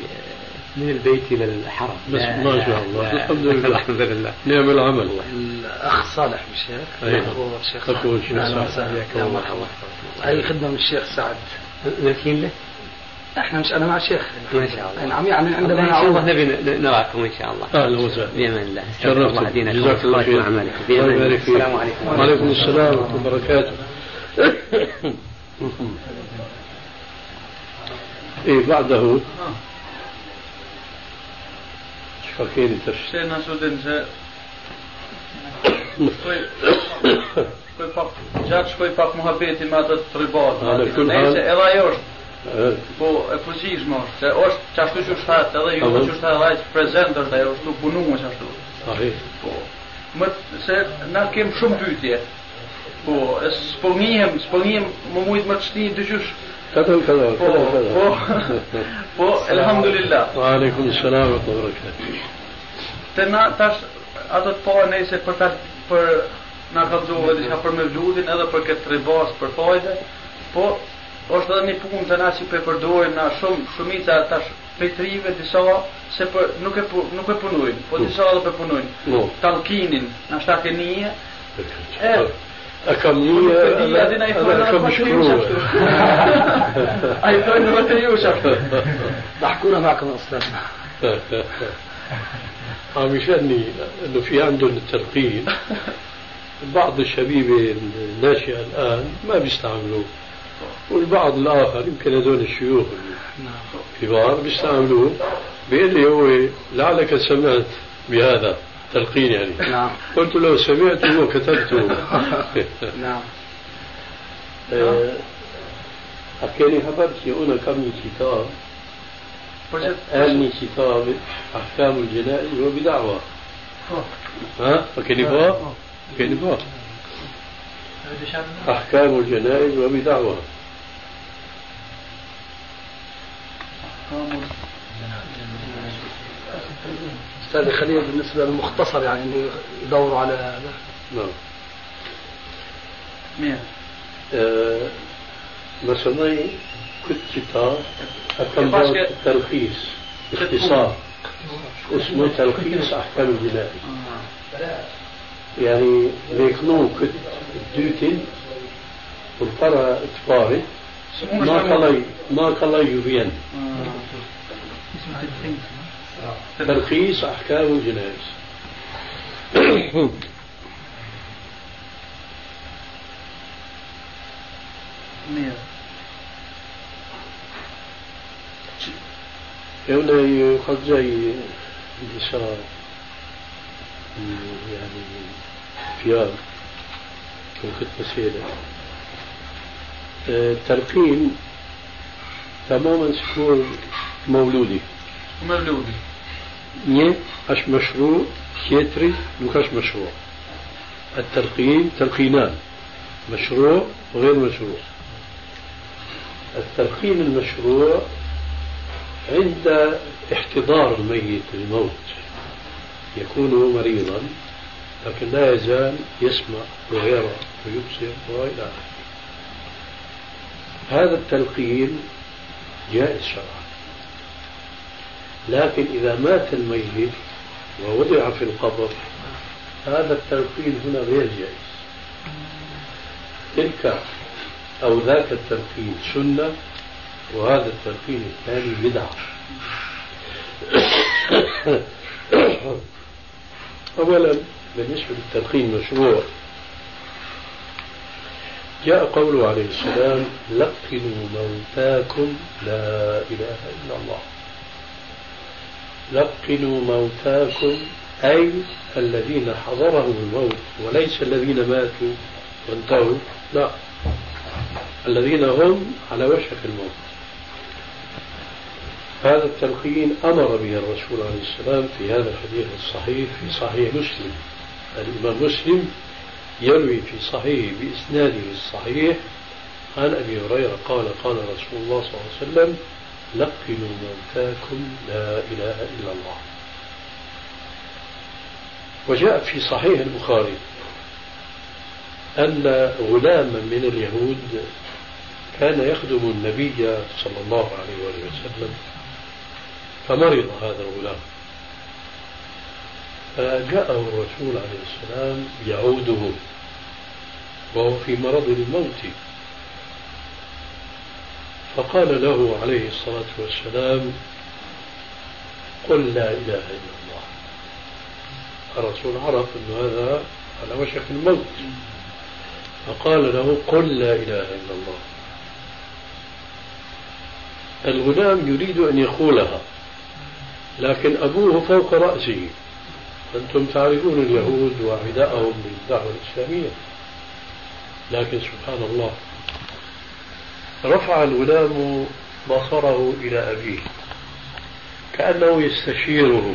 من البيت إلى الحرم. ما شاء الله. الحمد لله. الحمد لله. نعم العمل. الأخ صالح بالشيخ أيوة. هو الشيخ أهلا. مرحبا. أي خدمة من الشيخ سعد؟ ماشيين له؟ إحنا مش أنا مع الشيخ ما شاء الله. نعم يعني عندما إن شاء الله نبي نراكم إن شاء الله. أهلا وسهلا. بامان الله. شرفتم جزاك الله خير. السلام عليكم. وعليكم السلام ورحمه الله وبركاته. [laughs] إيه بعده. Fakiri tash. Se na sotën se [coughs] shkoj pak gjatë shkoj pak muhabeti me atë tribat. Nëse edhe ajo është Po e fuqishme është, se është që ashtu që shtatë, edhe ju që shtatë edhe prezent është ajo, është nuk punu që ashtu. Po, më se na kem shumë pytje, po, e po s'po njihem, s'po njihem më mujtë më të shti dyqysh كذا وكذا Po, وكذا po, وكذا po, elhamdulillah. وعليكم السلام ورحمه الله وبركاته Te na tash ato të parë nëse për ta për na kallzova diçka për me vludin edhe për këtë ribas për fajde, po është edhe një punë të na si pe përdorim na shumë shumica tash petrive disa se për nuk e pu, nuk e punojnë, po disa edhe pe punojnë. No. Talkinin, na shta ke nije, ai أنا thonë كم atë مشكروه Ai thonë vetë ju shaftë. ضحكونا معكم أستاذ. عم يشأني إنه في عندهم التلقين بعض الشبيبة الناشئة الآن ما بيستعملوه والبعض الآخر يمكن هذول الشيوخ الكبار بيستعملوه. بيقول لي هو لعلك سمعت بهذا. تلقين يعني. نعم. قلت له سمعته وكتبته [laughs] نعم. حكيني حبرتي هنا كم كتاب أهلني كتاب أحكام الجنائز وبدعوة. ها؟ فكني فوق؟ كلمة أحكام الجنائز وبدعوها أستاذ خليل بالنسبة للمختصر يعني يدوروا على هذا. نعم. مين؟ آه مثلا كنت كتاب التلخيص باختصار اسمه تلخيص أحكام الجنائز يعني ليكنو كنت دوتين والقرى اتفاري ما كلاي ما كلاي يبين. تلخيص أحكام الجنائز هنا قد زي الإشارة يعني فيار وكنت مسيرة التلقين تماما سكون مولودي. مولودي. ني اش مشروع كيتري نوكاش مشروع. التلقين تلقينان. مشروع وغير مشروع. التلقين المشروع عند احتضار الميت الموت. يكون مريضا لكن لا يزال يسمع ويرى ويبصر آخره. هذا التلقين جائز شرعا. لكن إذا مات الميت ووضع في القبر هذا التلقين هنا غير جائز. تلك أو ذاك التلقين سنة وهذا التلقين الثاني بدعة. [coughs] أولا بالنسبة للتلقين المشروع جاء قوله عليه السلام لقنوا موتاكم لا إله إلا الله. لقنوا موتاكم أي الذين حضرهم الموت وليس الذين ماتوا وانتهوا لا. الذين هم على وشك الموت. هذا التلقين أمر به الرسول عليه السلام في هذا الحديث الصحيح في صحيح مسلم. الإمام مسلم يروي في صحيح بإسناده الصحيح عن أبي هريرة قال قال رسول الله صلى الله عليه وسلم لقنوا موتاكم لا إله إلا الله. وجاء في صحيح البخاري أن غلاما من اليهود كان يخدم النبي صلى الله عليه وسلم فمرض هذا الغلام. فجاءه الرسول عليه السلام يعوده وهو في مرض الموت. فقال له عليه الصلاة والسلام قل لا إله إلا الله. الرسول عرف أن هذا على وشك الموت. فقال له قل لا إله إلا الله. الغلام يريد أن يقولها لكن أبوه فوق رأسه. أنتم تعرفون اليهود وعداءهم بالدعوة الإسلامية. لكن سبحان الله رفع الغلام بصره إلى أبيه كأنه يستشيره.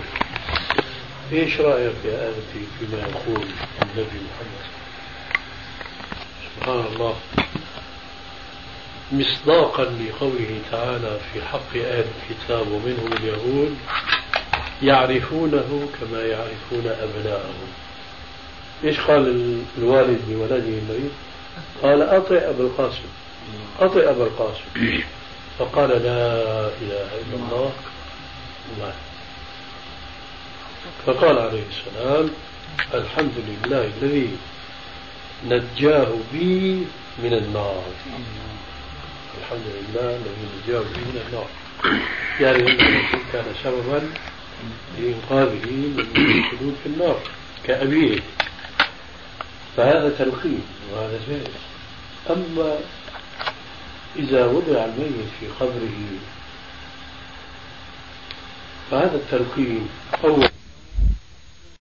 إيش رأيك يا ابتي فيما يقول النبي محمد؟ سبحان الله. مصداقا لقوله تعالى في حق أهل الكتاب ومنهم اليهود يعرفونه كما يعرفون أبناءهم. إيش قال الوالد لولده المريض؟ قال أطع ابا القاسم. اطع ابا القاسم. فقال لا إله إلا الله. الله. فقال عليه السلام الحمد لله الذي نجاه بي من النار. الحمد لله الذي نجاه بي من النار. يعني كان سببا لإنقاذه من الخلود في النار كأبيه. فهذا تلقين وهذا جائز. أما إذا وضع الميت في قبره فهذا التلقين أول